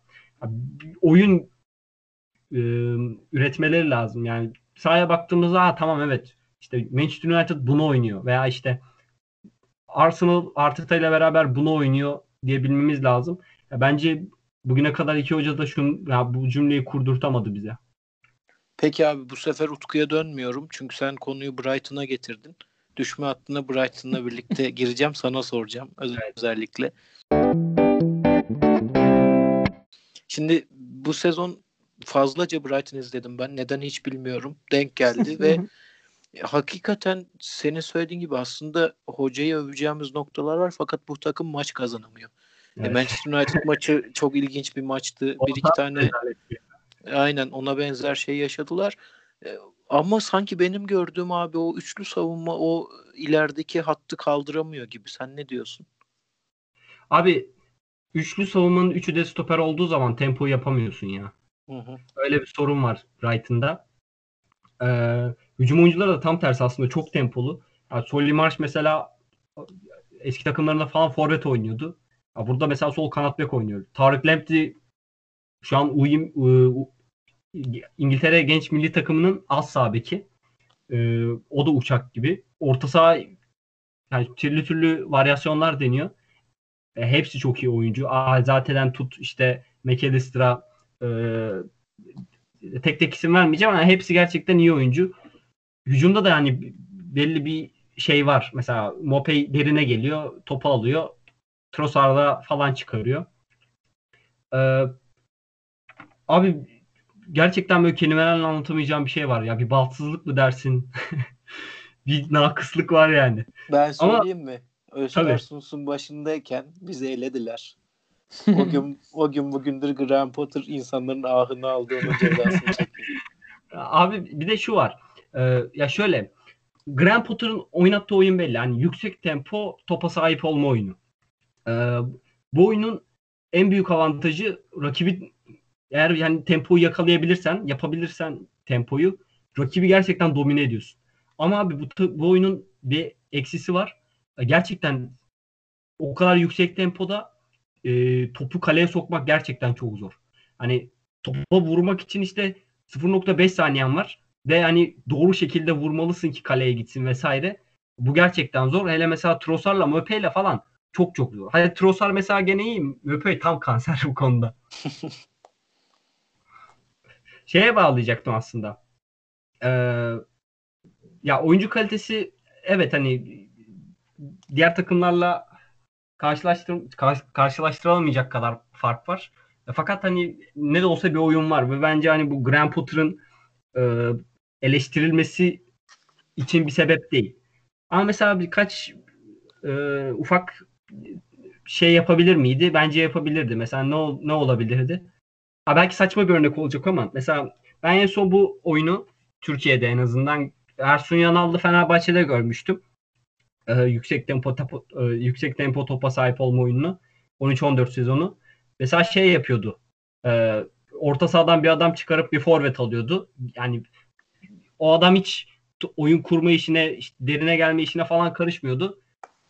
oyun e, üretmeleri lazım. Yani sahaya baktığımızda ha, tamam evet işte Manchester United bunu oynuyor veya işte Arsenal Arteta ile beraber bunu oynuyor diyebilmemiz lazım. Ya bence bugüne kadar iki hoca da şunu ya bu cümleyi kurdurtamadı bize. Peki abi bu sefer Utku'ya dönmüyorum. Çünkü sen konuyu Brighton'a getirdin. Düşme hattına Brighton'la birlikte gireceğim. Sana soracağım özellikle. Şimdi bu sezon fazlaca Brighton izledim ben. Neden hiç bilmiyorum. Denk geldi ve hakikaten senin söylediğin gibi aslında hocayı öveceğimiz noktalar var fakat bu takım maç kazanamıyor. E, evet. Manchester United maçı çok ilginç bir maçtı. bir iki tane aynen ona benzer şey yaşadılar. E, ama sanki benim gördüğüm abi o üçlü savunma o ilerideki hattı kaldıramıyor gibi. Sen ne diyorsun? Abi üçlü savunmanın üçü de stoper olduğu zaman tempo yapamıyorsun ya. Hı hı. Öyle bir sorun var Brighton'da. Ee, hücum oyuncuları da tam tersi aslında çok tempolu. Yani Solly Marsh mesela eski takımlarında falan forvet oynuyordu. Ya burada mesela sol kanat bek oynuyor. Tarık Lamptey şu an uyum, İngiltere genç milli takımının az sağ beki. Ee, o da uçak gibi. Orta saha yani türlü türlü varyasyonlar deniyor. E, hepsi çok iyi oyuncu. Azate'den tut işte McAllister'a e, tek tek isim vermeyeceğim ama hepsi gerçekten iyi oyuncu. Hücumda da yani belli bir şey var. Mesela Mopey derine geliyor, topu alıyor. Trossard'a falan çıkarıyor. Ee, abi gerçekten böyle kelimelerle anlatamayacağım bir şey var ya. Bir baltsızlık mı dersin? bir nakıslık var yani. Ben söyleyeyim Ama, mi? Özkarsunsun başındayken bizi elediler. o gün o gün bugündür Graham Potter insanların ahını aldı onun cezasını çekiyor. Abi bir de şu var. Ee, ya şöyle Graham Potter'ın oynattığı oyun belli. Yani yüksek tempo topa sahip olma oyunu. Ee, bu oyunun en büyük avantajı rakibi eğer yani tempoyu yakalayabilirsen, yapabilirsen tempoyu rakibi gerçekten domine ediyorsun. Ama abi bu, bu oyunun bir eksisi var. Gerçekten o kadar yüksek tempoda e, topu kaleye sokmak gerçekten çok zor. Hani topa vurmak için işte 0.5 saniyen var ve hani doğru şekilde vurmalısın ki kaleye gitsin vesaire. Bu gerçekten zor. Hele mesela Trossard'la Möpe'yle falan çok çok zor. Hadi Trossard mesela gene iyi. Möpe tam kanser bu konuda. Şeye bağlayacaktım aslında. Ee, ya oyuncu kalitesi evet hani diğer takımlarla karşılaştır karşılaştırılamayacak kadar fark var. E, fakat hani ne de olsa bir oyun var ve bence hani bu Graham Potter'ın e, eleştirilmesi için bir sebep değil. Ama mesela birkaç e, ufak şey yapabilir miydi? Bence yapabilirdi. Mesela ne ne olabilirdi? Ha belki saçma bir örnek olacak ama mesela ben en son bu oyunu Türkiye'de en azından Ersun Yanal'lı Fenerbahçe'de görmüştüm. Ee, yüksek tempo topa, e, yüksek tempo topa sahip olma oyununu 13-14 sezonu. Mesela şey yapıyordu. E, orta sahadan bir adam çıkarıp bir forvet alıyordu. Yani o adam hiç oyun kurma işine, derine gelme işine falan karışmıyordu.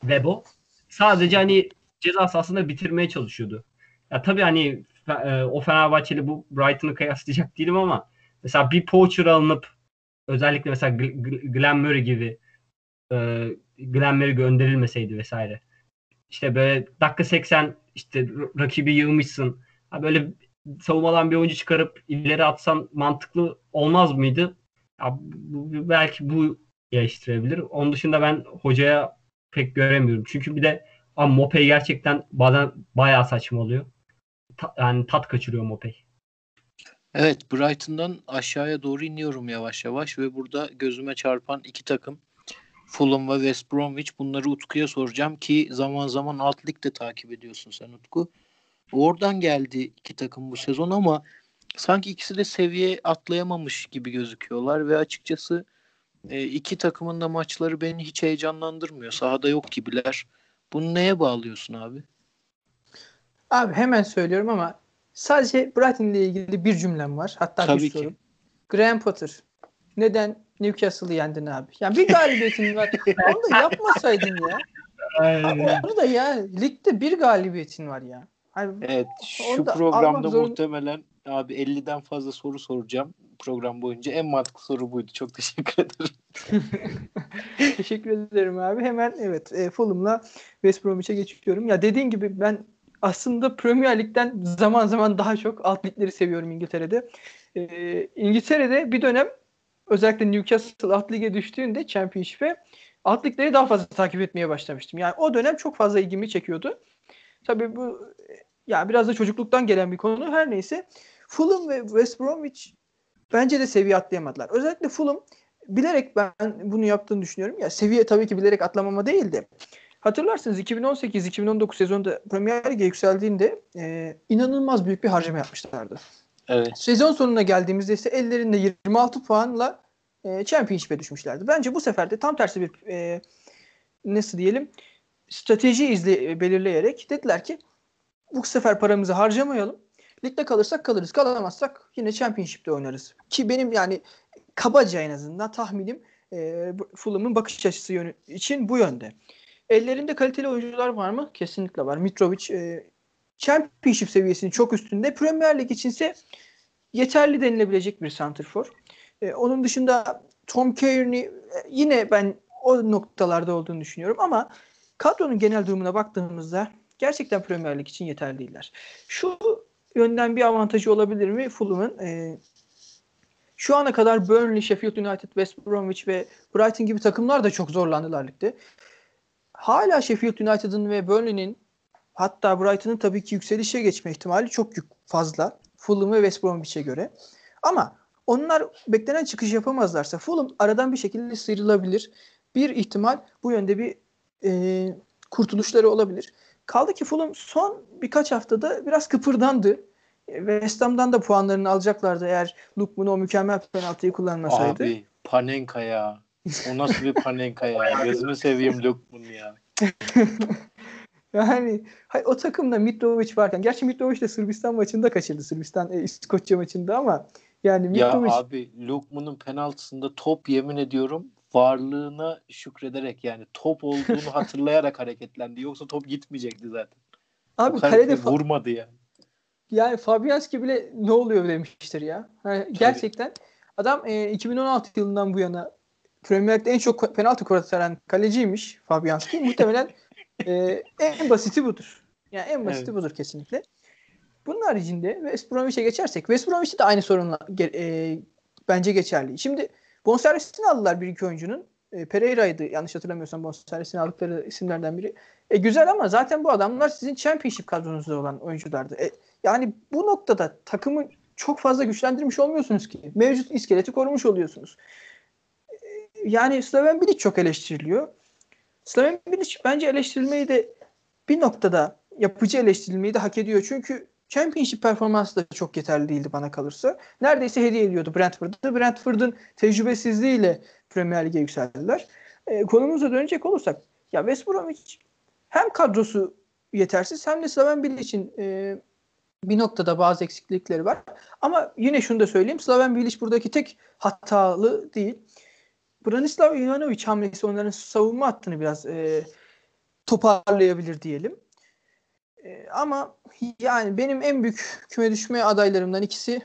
Webo. Sadece hani ceza sahasında bitirmeye çalışıyordu. Ya tabii hani e, o Fenerbahçeli bu Brighton'ı kıyaslayacak değilim ama mesela bir poacher alınıp özellikle mesela Glenn Murray gibi e, Glenn Murray gönderilmeseydi vesaire. İşte böyle dakika 80 işte rakibi yığmışsın. Böyle savunmadan bir oyuncu çıkarıp ileri atsan mantıklı olmaz mıydı? Ya, bu, belki bu geliştirebilir. Onun dışında ben hocaya pek göremiyorum. Çünkü bir de ama Mopey gerçekten bazen bayağı saçma oluyor. Ta, yani tat kaçırıyor Mopey. Evet Brighton'dan aşağıya doğru iniyorum yavaş yavaş ve burada gözüme çarpan iki takım Fulham ve West Bromwich. Bunları Utku'ya soracağım ki zaman zaman alt ligde takip ediyorsun sen Utku. Oradan geldi iki takım bu sezon ama sanki ikisi de seviye atlayamamış gibi gözüküyorlar ve açıkçası e, iki takımın da maçları beni hiç heyecanlandırmıyor. Sahada yok gibiler. Bunu neye bağlıyorsun abi? Abi hemen söylüyorum ama sadece Brighton ile ilgili bir cümlem var. Hatta Tabii bir sorum. Ki. Graham Potter neden Newcastle'ı yendin abi? Yani bir galibiyetin var. Onu da yapmasaydın ya. Aynen. Onu da ya ligde bir galibiyetin var ya. Hani evet şu programda muhtemelen abi 50'den fazla soru soracağım program boyunca. En mantıklı soru buydu. Çok teşekkür ederim. teşekkür ederim abi. Hemen evet e, Fulham'la West Bromwich'e geçiyorum. Ya dediğin gibi ben aslında Premier Lig'den zaman zaman daha çok alt ligleri seviyorum İngiltere'de. E, İngiltere'de bir dönem özellikle Newcastle alt lige düştüğünde Championship'e alt ligleri daha fazla takip etmeye başlamıştım. Yani o dönem çok fazla ilgimi çekiyordu. Tabii bu ya biraz da çocukluktan gelen bir konu. Her neyse Fulham ve West Bromwich bence de seviye atlayamadılar. Özellikle Fulham bilerek ben bunu yaptığını düşünüyorum. Ya seviye tabii ki bilerek atlamama değildi. Hatırlarsınız 2018-2019 sezonunda Premier Lig'e yükseldiğinde e, inanılmaz büyük bir harcama yapmışlardı. Evet. Sezon sonuna geldiğimizde ise ellerinde 26 puanla e, Championship'e düşmüşlerdi. Bence bu sefer de tam tersi bir e, nasıl diyelim strateji izle belirleyerek dediler ki bu sefer paramızı harcamayalım. Ligde kalırsak kalırız. Kalamazsak yine Championship'te oynarız. Ki benim yani kabaca en azından tahminim e, Fulham'ın bakış açısı yönü için bu yönde. Ellerinde kaliteli oyuncular var mı? Kesinlikle var. Mitrovic e, Championship seviyesinin çok üstünde. Premier Lig içinse yeterli denilebilecek bir santrfor. E, onun dışında Tom Kearney e, yine ben o noktalarda olduğunu düşünüyorum ama kadronun genel durumuna baktığımızda gerçekten Premier Lig için yeterli değiller. Şu yönden bir avantajı olabilir mi Fulham'ın? E, şu ana kadar Burnley, Sheffield United, West Bromwich ve Brighton gibi takımlar da çok zorlandılar ligde. Hala Sheffield United'ın ve Burnley'nin hatta Brighton'ın tabii ki yükselişe geçme ihtimali çok fazla. Fulham ve West Bromwich'e göre. Ama onlar beklenen çıkış yapamazlarsa Fulham aradan bir şekilde sıyrılabilir. Bir ihtimal bu yönde bir e, kurtuluşları olabilir. Kaldı ki Fulham son birkaç haftada biraz kıpırdandı. West Ham'dan da puanlarını alacaklardı eğer Lukman o mükemmel penaltıyı kullanmasaydı. Abi Panenka ya. O nasıl bir Panenka ya? Gözünü seveyim Lukman ya. yani hayır, o takımda Mitrovic varken gerçi Mitrovic de Sırbistan maçında kaçırdı. Sırbistan e, İskoçya maçında ama yani Mitrovic... Ya abi Lukman'ın penaltısında top yemin ediyorum varlığına şükrederek yani top olduğunu hatırlayarak hareketlendi. Yoksa top gitmeyecekti zaten. Abi kalede vurmadı yani. Yani Fabianski bile ne oluyor demiştir ya. Yani gerçekten adam e, 2016 yılından bu yana Premier Lig'de en çok penaltı kurtaran kaleciymiş Fabianski. Muhtemelen e, en basiti budur. Yani en basiti evet. budur kesinlikle. Bunun haricinde West Bromwich'e geçersek West Bromwich'te de aynı sorunla e, bence geçerli. Şimdi bonservisini aldılar bir iki oyuncunun. E, Pereira'ydı yanlış hatırlamıyorsam bonservisini aldıkları isimlerden biri. E, güzel ama zaten bu adamlar sizin Championship kadronuzda olan oyunculardı. E, yani bu noktada takımı çok fazla güçlendirmiş olmuyorsunuz ki. Mevcut iskeleti korumuş oluyorsunuz. E, yani Slaven Bilic çok eleştiriliyor. Slaven Bilic bence eleştirilmeyi de bir noktada yapıcı eleştirilmeyi de hak ediyor. Çünkü Championship performansı da çok yeterli değildi bana kalırsa. Neredeyse hediye ediyordu Brentford'da. Brentford'un tecrübesizliğiyle Premier Lig'e yükseldiler. E, konumuza dönecek olursak ya West Bromwich hem kadrosu yetersiz hem de Slaven Bilic'in e, bir noktada bazı eksiklikleri var. Ama yine şunu da söyleyeyim. Slaven Bilic buradaki tek hatalı değil. Branislav Ivanovic hamlesi onların savunma hattını biraz e, toparlayabilir diyelim. E, ama yani benim en büyük küme düşme adaylarımdan ikisi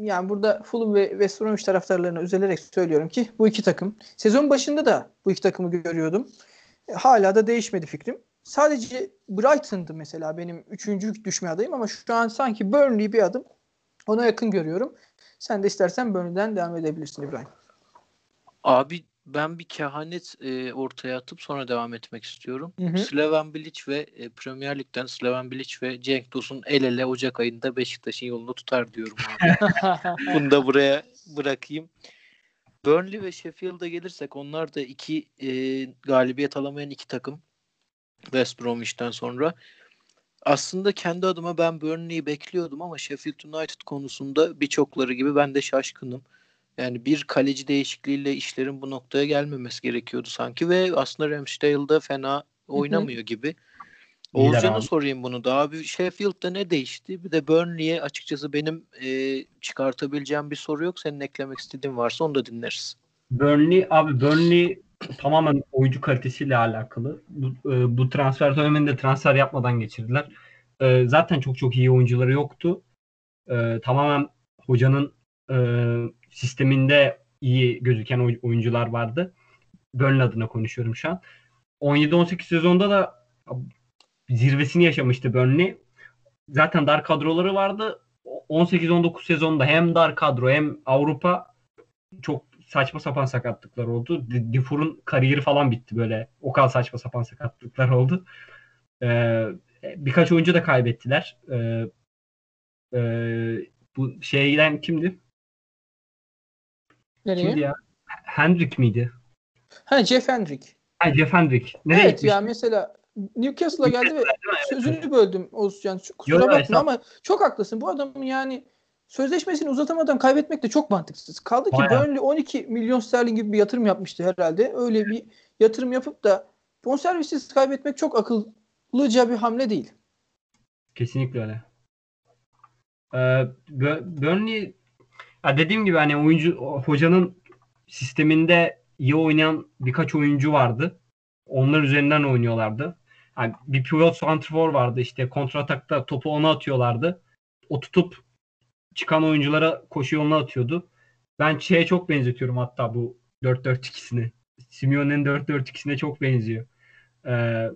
yani burada Fulham ve West Bromwich taraftarlarına üzülerek söylüyorum ki bu iki takım. Sezon başında da bu iki takımı görüyordum. E, hala da değişmedi fikrim. Sadece Brighton'dı mesela benim üçüncü düşme adayım ama şu an sanki Burnley bir adım ona yakın görüyorum. Sen de istersen Burnley'den devam edebilirsin İbrahim. Abi ben bir kehanet e, ortaya atıp sonra devam etmek istiyorum. Hı hı. Slaven Bilic ve e, Premier Lig'den Slaven Bilic ve Cenk Tosun el ele Ocak ayında Beşiktaş'ın yolunu tutar diyorum abi. Bunu da buraya bırakayım. Burnley ve Sheffield'a gelirsek onlar da iki e, galibiyet alamayan iki takım. West Bromwich'ten sonra. Aslında kendi adıma ben Burnley'i bekliyordum ama Sheffield United konusunda birçokları gibi ben de şaşkınım. Yani bir kaleci değişikliğiyle işlerin bu noktaya gelmemesi gerekiyordu sanki ve aslında Ramsdale'da fena oynamıyor gibi. Oğuzcan'a sorayım bunu da. Abi Sheffield'da ne değişti? Bir de Burnley'e açıkçası benim e, çıkartabileceğim bir soru yok. Senin eklemek istediğin varsa onu da dinleriz. Burnley abi Burnley tamamen oyuncu kalitesiyle alakalı. Bu, e, bu transfer döneminde transfer yapmadan geçirdiler. E, zaten çok çok iyi oyuncuları yoktu. E, tamamen hocanın e, sisteminde iyi gözüken oyuncular vardı. Burnley adına konuşuyorum şu an. 17-18 sezonda da zirvesini yaşamıştı Burnley. Zaten dar kadroları vardı. 18-19 sezonda hem dar kadro hem Avrupa çok saçma sapan sakatlıklar oldu. Difur'un kariyeri falan bitti böyle. O kadar saçma sapan sakatlıklar oldu. Ee, birkaç oyuncu da kaybettiler. Ee, e, bu şeyden kimdi? Nereye? Kimdi ya? Hendrick miydi? Ha Jeff Hendrick. Ha Jeff Hendrick. Nereye evet gitmiş? ya mesela Newcastle'a geldi ve sözünü böldüm Oğuzcan. Kusura Yok, bakma ama çok haklısın. Bu adamın yani sözleşmesini uzatamadan kaybetmek de çok mantıksız. Kaldı ki Bayağı. Burnley 12 milyon sterlin gibi bir yatırım yapmıştı herhalde. Öyle bir yatırım yapıp da bonservisiz kaybetmek çok akıllıca bir hamle değil. Kesinlikle öyle. Ee, Burnley ya dediğim gibi hani oyuncu hocanın sisteminde iyi oynayan birkaç oyuncu vardı. Onlar üzerinden oynuyorlardı. Yani bir pivot santrfor vardı işte kontratakta topu ona atıyorlardı. O tutup çıkan oyunculara koşu yoluna atıyordu. Ben şeye çok benzetiyorum hatta bu 4-4-2'sini. Simeone'nin 4-4-2'sine çok benziyor. Ee,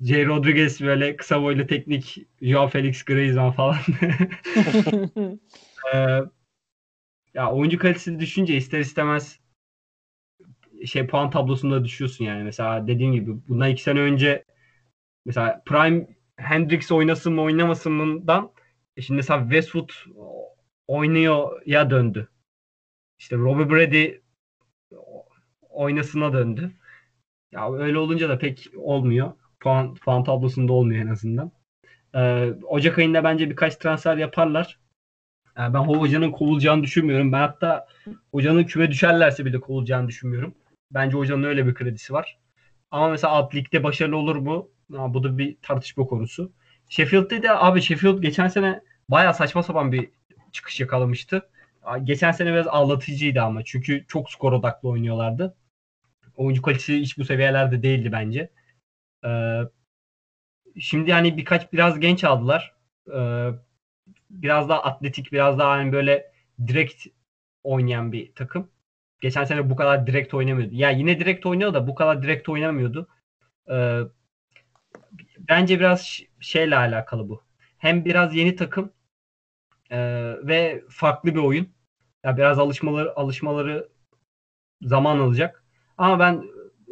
J. Rodriguez böyle kısa boylu teknik Joao Felix Griezmann falan. ee, ya oyuncu kalitesi düşünce ister istemez şey puan tablosunda düşüyorsun yani. Mesela dediğim gibi bundan iki sene önce mesela Prime Hendrix oynasın mı oynamasın mı'dan e şimdi mesela Westwood oynuyor ya döndü. İşte Robbie Brady oynasına döndü. Ya öyle olunca da pek olmuyor. Puan, puan tablosunda olmuyor en azından. Ee, Ocak ayında bence birkaç transfer yaparlar. Yani ben hocanın kovulacağını düşünmüyorum. Ben hatta hocanın küme düşerlerse bile kovulacağını düşünmüyorum. Bence hocanın öyle bir kredisi var. Ama mesela alt ligde başarılı olur mu? Ha, bu da bir tartışma konusu. Sheffield'de de abi Sheffield geçen sene baya saçma sapan bir çıkış yakalamıştı. Geçen sene biraz ağlatıcıydı ama çünkü çok skor odaklı oynuyorlardı. Oyuncu kalitesi hiç bu seviyelerde değildi bence. Ee, şimdi yani birkaç biraz genç aldılar. Ee, biraz daha atletik, biraz daha hani böyle direkt oynayan bir takım. Geçen sene bu kadar direkt oynamıyordu. Ya yine direkt oynuyor da bu kadar direkt oynamıyordu. Ee, bence biraz şeyle alakalı bu. Hem biraz yeni takım e, ve farklı bir oyun. Ya biraz alışmaları alışmaları zaman alacak. Ama ben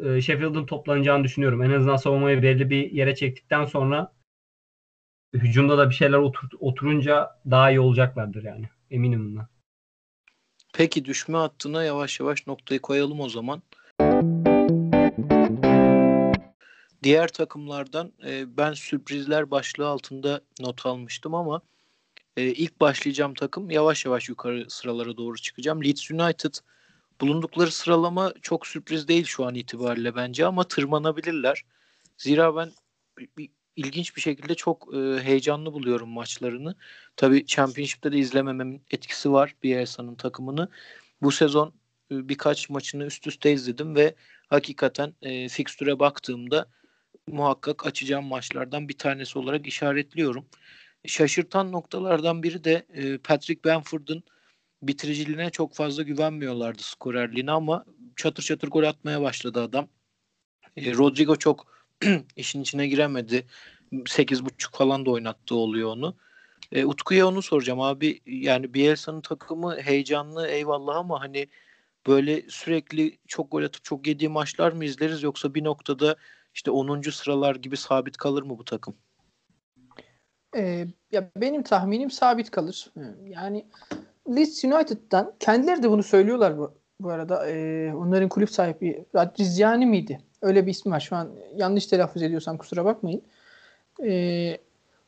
e, Sheffield'ın toplanacağını düşünüyorum. En azından savunmayı belli bir yere çektikten sonra hücumda da bir şeyler otur, oturunca daha iyi olacaklardır yani. Eminim bundan. Peki düşme hattına yavaş yavaş noktayı koyalım o zaman. Diğer takımlardan e, ben sürprizler başlığı altında not almıştım ama e, ilk başlayacağım takım yavaş yavaş yukarı sıralara doğru çıkacağım. Leeds United bulundukları sıralama çok sürpriz değil şu an itibariyle bence ama tırmanabilirler. Zira ben ilginç bir şekilde çok e, heyecanlı buluyorum maçlarını. Tabii Championship'te de izlemememin etkisi var Bielsa'nın takımını. Bu sezon e, birkaç maçını üst üste izledim ve hakikaten e, fikstüre baktığımda muhakkak açacağım maçlardan bir tanesi olarak işaretliyorum. Şaşırtan noktalardan biri de e, Patrick Bamford'un bitiriciliğine çok fazla güvenmiyorlardı skorerliğine ama çatır çatır gol atmaya başladı adam. E, Rodrigo çok işin içine giremedi. 8.5 falan da oynattığı oluyor onu. E, Utku'ya onu soracağım abi. Yani Bielsa'nın takımı heyecanlı eyvallah ama hani böyle sürekli çok gol atıp çok yediği maçlar mı izleriz yoksa bir noktada işte 10. sıralar gibi sabit kalır mı bu takım? Ee, ya benim tahminim sabit kalır. Yani Leeds United'dan kendileri de bunu söylüyorlar bu, bu arada. Ee, onların kulüp sahibi Radrizyani miydi? Öyle bir ismi var. Şu an yanlış telaffuz ediyorsam kusura bakmayın. Ee,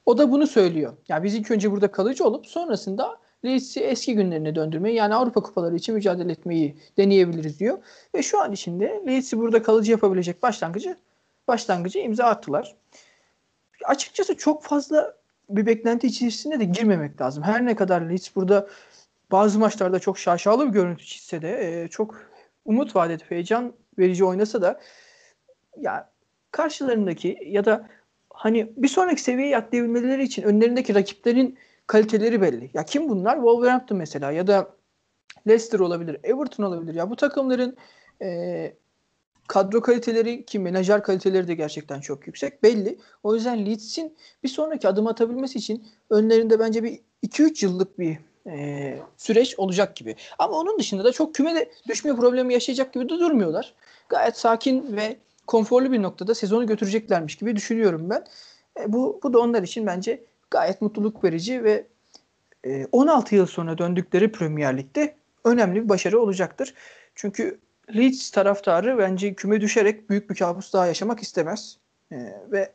o da bunu söylüyor. Ya yani biz ilk önce burada kalıcı olup sonrasında Leeds'i eski günlerine döndürmeyi yani Avrupa kupaları için mücadele etmeyi deneyebiliriz diyor. Ve şu an içinde Leeds'i burada kalıcı yapabilecek başlangıcı başlangıcı imza attılar. Açıkçası çok fazla bir beklenti içerisinde de girmemek lazım. Her ne kadar Leeds burada bazı maçlarda çok şaşalı bir görüntü çizse de e, çok umut edip heyecan verici oynasa da ya karşılarındaki ya da hani bir sonraki seviyeye atlayabilmeleri için önlerindeki rakiplerin kaliteleri belli. Ya kim bunlar? Wolverhampton mesela ya da Leicester olabilir, Everton olabilir. Ya bu takımların e, kadro kaliteleri ki menajer kaliteleri de gerçekten çok yüksek belli. O yüzden Leeds'in bir sonraki adım atabilmesi için önlerinde bence bir 2-3 yıllık bir e, süreç olacak gibi. Ama onun dışında da çok kümede düşme problemi yaşayacak gibi de durmuyorlar. Gayet sakin ve konforlu bir noktada sezonu götüreceklermiş gibi düşünüyorum ben. E, bu, bu da onlar için bence gayet mutluluk verici ve e, 16 yıl sonra döndükleri Premier Lig'de önemli bir başarı olacaktır. Çünkü Leeds taraftarı bence küme düşerek büyük bir kabus daha yaşamak istemez. E, ve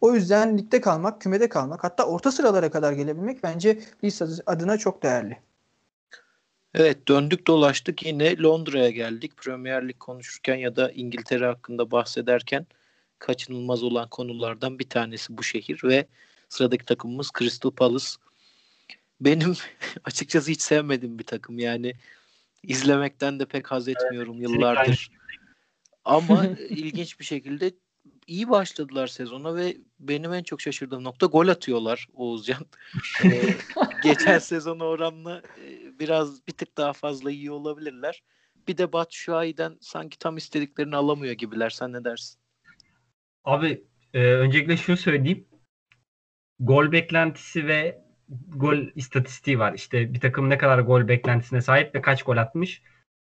o yüzden ligde kalmak, kümede kalmak hatta orta sıralara kadar gelebilmek bence Leeds adına çok değerli. Evet döndük dolaştık yine Londra'ya geldik. Premier Lig konuşurken ya da İngiltere hakkında bahsederken kaçınılmaz olan konulardan bir tanesi bu şehir ve sıradaki takımımız Crystal Palace. benim açıkçası hiç sevmediğim bir takım. Yani izlemekten de pek haz etmiyorum evet, yıllardır. Ama ilginç bir şekilde iyi başladılar sezona ve benim en çok şaşırdığım nokta gol atıyorlar Oğuzcan. ee, geçen sezona oranla e, biraz bir tık daha fazla iyi olabilirler. Bir de Batu Şuay'den sanki tam istediklerini alamıyor gibiler. Sen ne dersin? Abi e, öncelikle şunu söyleyeyim. Gol beklentisi ve gol istatistiği var. İşte bir takım ne kadar gol beklentisine sahip ve kaç gol atmış.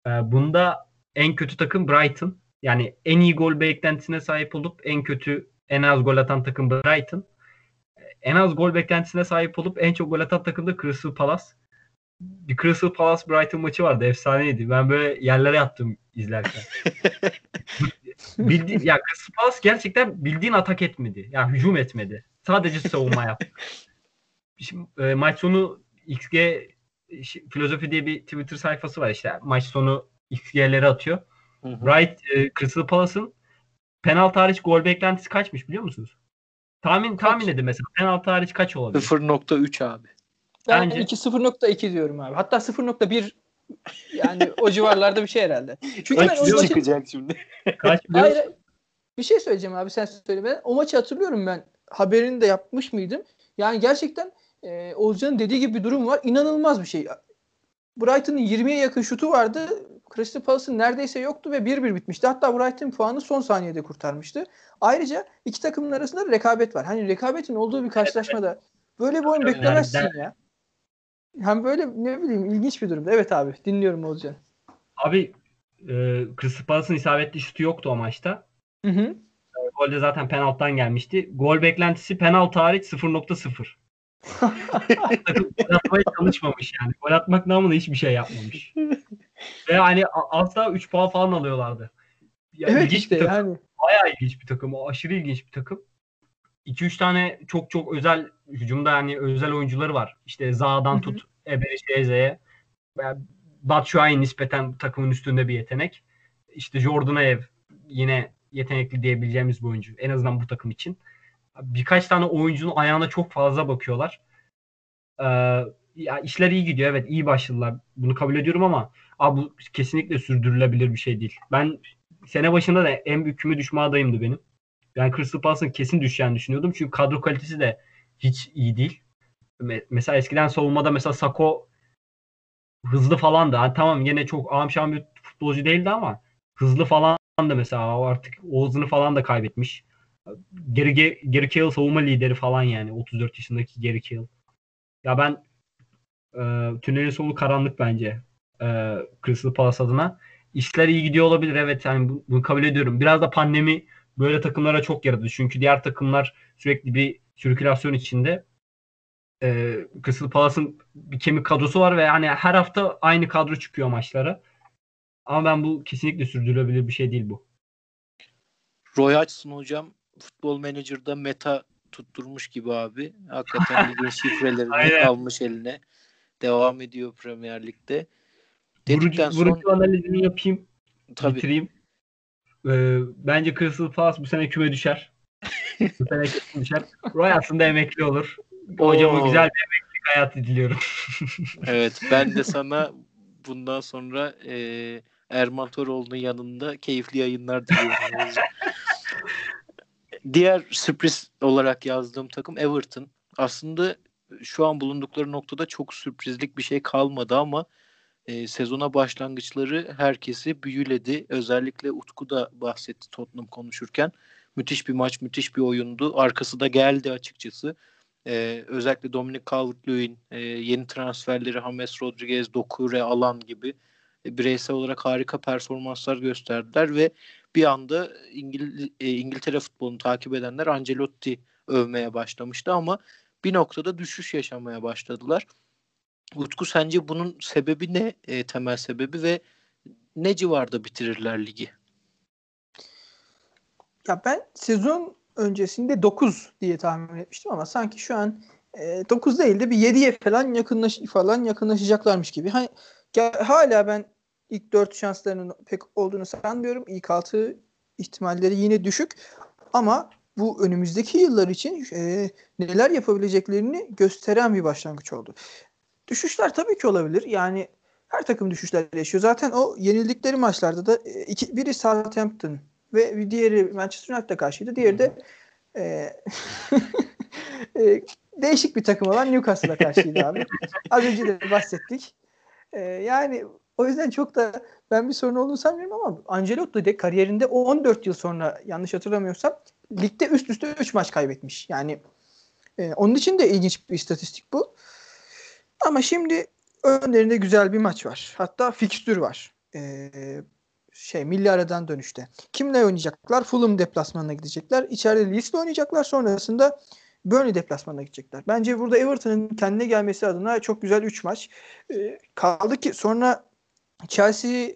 E, bunda en kötü takım Brighton. Yani en iyi gol beklentisine sahip olup en kötü en az gol atan takım Brighton. En az gol beklentisine sahip olup en çok gol atan takım da Crystal Palace. Bir Crystal Palace Brighton maçı vardı. Efsaneydi. Ben böyle yerlere yattım izlerken. Bildi, ya Crystal Palace gerçekten bildiğin atak etmedi. Yani hücum etmedi. Sadece savunma yaptı. Şimdi, e, maç sonu XG filozofi diye bir Twitter sayfası var işte. Maç sonu XG'leri atıyor. Hı hı. Bright e, Crystal Palace'ın penaltı hariç gol beklentisi kaçmış biliyor musunuz? Tahmin kaç? tahmin edin mesela penaltı hariç kaç olabilir? 0.3 abi. Ben Bence... 0.2 diyorum abi. Hatta 0.1 yani o civarlarda bir şey herhalde. Çünkü ben o maçı... çıkacak şimdi. Kaç Hayır, bir şey söyleyeceğim abi sen söyle. Ben o maçı hatırlıyorum ben. Haberini de yapmış mıydım? Yani gerçekten e, Oğuzcan'ın dediği gibi bir durum var. İnanılmaz bir şey. Brighton'ın 20'ye yakın şutu vardı. Crystal Palace'ın neredeyse yoktu ve 1-1 bitmişti. Hatta Brighton puanı son saniyede kurtarmıştı. Ayrıca iki takımın arasında rekabet var. Hani rekabetin olduğu bir karşılaşmada böyle bir oyun beklemezsin ya. Hem böyle ne bileyim ilginç bir durumda. Evet abi dinliyorum Oğuzcan. Abi e, Crystal Palace'ın isabetli şutu yoktu o maçta. Hı hı. E, gol de zaten penaltıdan gelmişti. Gol beklentisi penaltı hariç 0.0. Takım gol atmaya çalışmamış yani. Gol atmak namına hiçbir şey yapmamış. Ve hani asla 3 puan falan alıyorlardı. Ya evet işte takım. yani. Bayağı ilginç bir takım. O aşırı ilginç bir takım. 2-3 tane çok çok özel hücumda yani özel oyuncuları var. İşte Za'dan tut Ebereşeze'ye. Batshuayi nispeten takımın üstünde bir yetenek. İşte Jordan Ev yine yetenekli diyebileceğimiz bir oyuncu. En azından bu takım için. Birkaç tane oyuncunun ayağına çok fazla bakıyorlar. Ee, ya işler iyi gidiyor. Evet iyi başladılar. Bunu kabul ediyorum ama abi bu kesinlikle sürdürülebilir bir şey değil. Ben sene başında da en büyük küme düşme adayımdı benim. Ben Crystal Palace'ın kesin düşeceğini düşünüyordum. Çünkü kadro kalitesi de hiç iyi değil. Mesela eskiden savunmada mesela Sako hızlı falan da. Yani tamam yine çok amşan bir futbolcu değildi ama hızlı falan da mesela artık o hızını falan da kaybetmiş. Geri Geri Cahill savunma lideri falan yani 34 yaşındaki Geri Cahill. Ya ben e, tünelin sonu karanlık bence e, Crystal Palace adına. İşler iyi gidiyor olabilir evet yani bunu kabul ediyorum. Biraz da pandemi böyle takımlara çok yaradı. Çünkü diğer takımlar sürekli bir sirkülasyon içinde. E, Crystal Palace'ın bir kemik kadrosu var ve yani her hafta aynı kadro çıkıyor maçlara. Ama ben bu kesinlikle sürdürülebilir bir şey değil bu. Roy Hodgson hocam futbol menajerda meta tutturmuş gibi abi. Hakikaten ligin şifrelerini almış eline. Devam ediyor Premier Lig'de. Dedikten vurucu, vurucu analizini yapayım. Tabii. Bitireyim. Ee, bence Crystal Palace bu sene küme düşer. bu sene küme düşer. Roy aslında emekli olur. Hocama güzel bir emeklilik hayatı diliyorum. evet ben de sana bundan sonra e, Erman Toroğlu'nun yanında keyifli yayınlar diliyorum. Diğer sürpriz olarak yazdığım takım Everton. Aslında şu an bulundukları noktada çok sürprizlik bir şey kalmadı ama e, sezona başlangıçları herkesi büyüledi. Özellikle Utku da bahsetti Tottenham konuşurken. Müthiş bir maç, müthiş bir oyundu. Arkası da geldi açıkçası. Ee, özellikle Dominic Calvert-Lewin, e, yeni transferleri James Rodriguez, Dokure, Alan gibi e, bireysel olarak harika performanslar gösterdiler ve bir anda İngil e, İngiltere futbolunu takip edenler Ancelotti övmeye başlamıştı ama bir noktada düşüş yaşamaya başladılar. Utku sence bunun sebebi ne? E, temel sebebi ve ne civarda bitirirler ligi? Ya ben sezon öncesinde 9 diye tahmin etmiştim ama sanki şu an e, 9 değil de bir 7'ye falan yakınlaş falan yakınlaşacaklarmış gibi. Hani hala ben ilk 4 şanslarının pek olduğunu sanmıyorum. İlk 6 ihtimalleri yine düşük ama bu önümüzdeki yıllar için e, neler yapabileceklerini gösteren bir başlangıç oldu. Düşüşler tabii ki olabilir. Yani her takım düşüşler yaşıyor. Zaten o yenildikleri maçlarda da e, iki, biri Southampton ve diğeri Manchester United'a karşıydı. Diğeri de e, e, değişik bir takım olan Newcastle'a karşıydı abi. Az önce de bahsettik. E, yani o yüzden çok da ben bir sorun olduğunu sanmıyorum ama Ancelotti de kariyerinde 14 yıl sonra yanlış hatırlamıyorsam ligde üst üste 3 maç kaybetmiş. Yani e, onun için de ilginç bir istatistik bu. Ama şimdi önlerinde güzel bir maç var. Hatta fikstür var. E, şey milli aradan dönüşte. Kimle oynayacaklar? Fulham deplasmanına gidecekler. İçeride Leeds'le oynayacaklar. Sonrasında Burnley deplasmanına gidecekler. Bence burada Everton'ın kendine gelmesi adına çok güzel 3 maç. E, kaldı ki sonra Chelsea,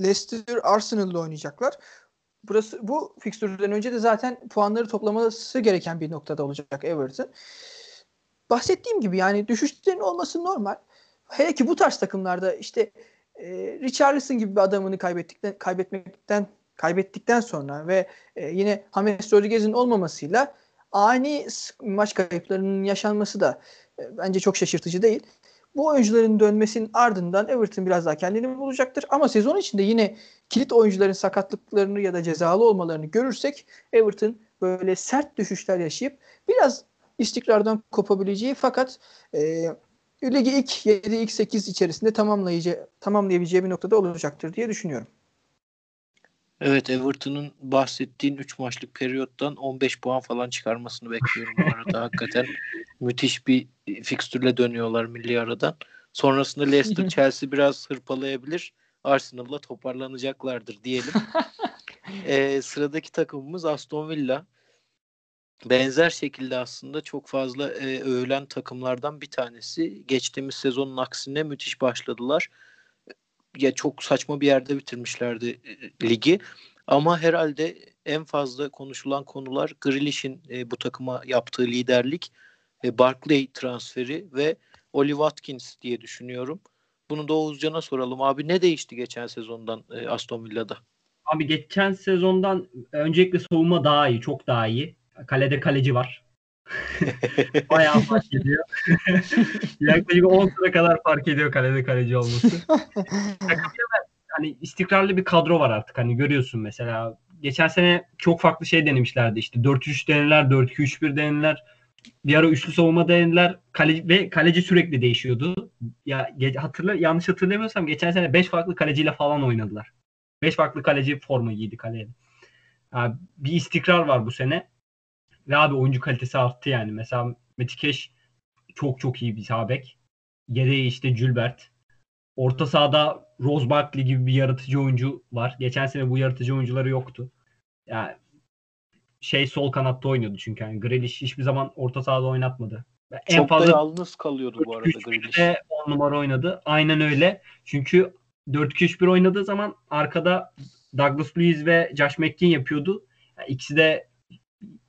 Leicester, Arsenal'la oynayacaklar. Burası bu fikstürden önce de zaten puanları toplaması gereken bir noktada olacak Everton. Bahsettiğim gibi yani düşüşlerin olması normal. Hele ki bu tarz takımlarda işte e, Richarlison gibi bir adamını kaybettikten kaybetmekten kaybettikten sonra ve e, yine James Rodriguez'in olmamasıyla ani maç kayıplarının yaşanması da e, bence çok şaşırtıcı değil. Bu oyuncuların dönmesinin ardından Everton biraz daha kendini bulacaktır. Ama sezon içinde yine kilit oyuncuların sakatlıklarını ya da cezalı olmalarını görürsek Everton böyle sert düşüşler yaşayıp biraz istikrardan kopabileceği fakat e, ligi ilk 7 ilk 8 içerisinde tamamlayıcı tamamlayabileceği bir noktada olacaktır diye düşünüyorum. Evet Everton'un bahsettiğin 3 maçlık periyottan 15 puan falan çıkarmasını bekliyorum bu arada. Hakikaten müthiş bir fikstürle dönüyorlar milli aradan. Sonrasında Leicester Chelsea biraz hırpalayabilir. Arsenal'la toparlanacaklardır diyelim. ee, sıradaki takımımız Aston Villa. Benzer şekilde aslında çok fazla e, övülen takımlardan bir tanesi. Geçtiğimiz sezonun aksine müthiş başladılar ya çok saçma bir yerde bitirmişlerdi e, ligi. Ama herhalde en fazla konuşulan konular Grealish'in e, bu takıma yaptığı liderlik, e, Barkley transferi ve Oli Watkins diye düşünüyorum. Bunu da Oğuzcan'a soralım. Abi ne değişti geçen sezondan e, Aston Villa'da? Abi geçen sezondan öncelikle savunma daha iyi, çok daha iyi. Kalede kaleci var. Bayağı fark ediyor. Yaklaşık 10 sıra kadar fark ediyor kalede kaleci olması. hani istikrarlı bir kadro var artık. Hani görüyorsun mesela geçen sene çok farklı şey denemişlerdi. İşte 4-3 denediler, 4-2-3-1 denediler. Bir ara üçlü savunma denediler. Kaleci, ve kaleci sürekli değişiyordu. Ya hatırla yanlış hatırlamıyorsam geçen sene 5 farklı kaleciyle falan oynadılar. 5 farklı kaleci forma giydi kaleye. Yani bir istikrar var bu sene. Ve abi oyuncu kalitesi arttı yani. Mesela Metikeş çok çok iyi bir sabek. Yedeği işte Gilbert. Orta sahada Rose Barkley gibi bir yaratıcı oyuncu var. Geçen sene bu yaratıcı oyuncuları yoktu. Yani şey sol kanatta oynuyordu çünkü. Yani Grealish hiçbir zaman orta sahada oynatmadı. En Çok fazla da yalnız kalıyordu bu arada Grealish. 10 numara oynadı. Aynen öyle. Çünkü 4-2-3-1 oynadığı zaman arkada Douglas Luiz ve Josh McKean yapıyordu. Yani ikisi de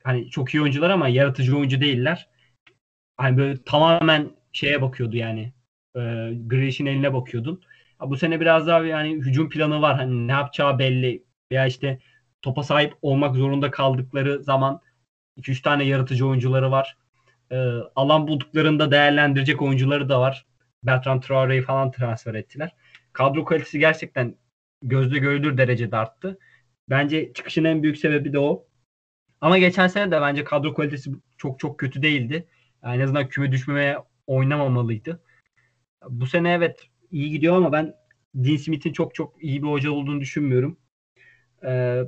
hani çok iyi oyuncular ama yaratıcı oyuncu değiller. Hani böyle tamamen şeye bakıyordu yani. E, Grealish'in eline bakıyordun. Bu sene biraz daha yani hücum planı var. Hani ne yapacağı belli. Veya işte topa sahip olmak zorunda kaldıkları zaman 2-3 tane yaratıcı oyuncuları var. E, alan bulduklarında değerlendirecek oyuncuları da var. Bertrand Traore'yi falan transfer ettiler. Kadro kalitesi gerçekten gözde görülür derecede arttı. Bence çıkışın en büyük sebebi de o. Ama geçen sene de bence kadro kalitesi çok çok kötü değildi. Yani en azından küme düşmemeye oynamamalıydı. Bu sene evet iyi gidiyor ama ben Dean Smith'in çok çok iyi bir hoca olduğunu düşünmüyorum. Ee,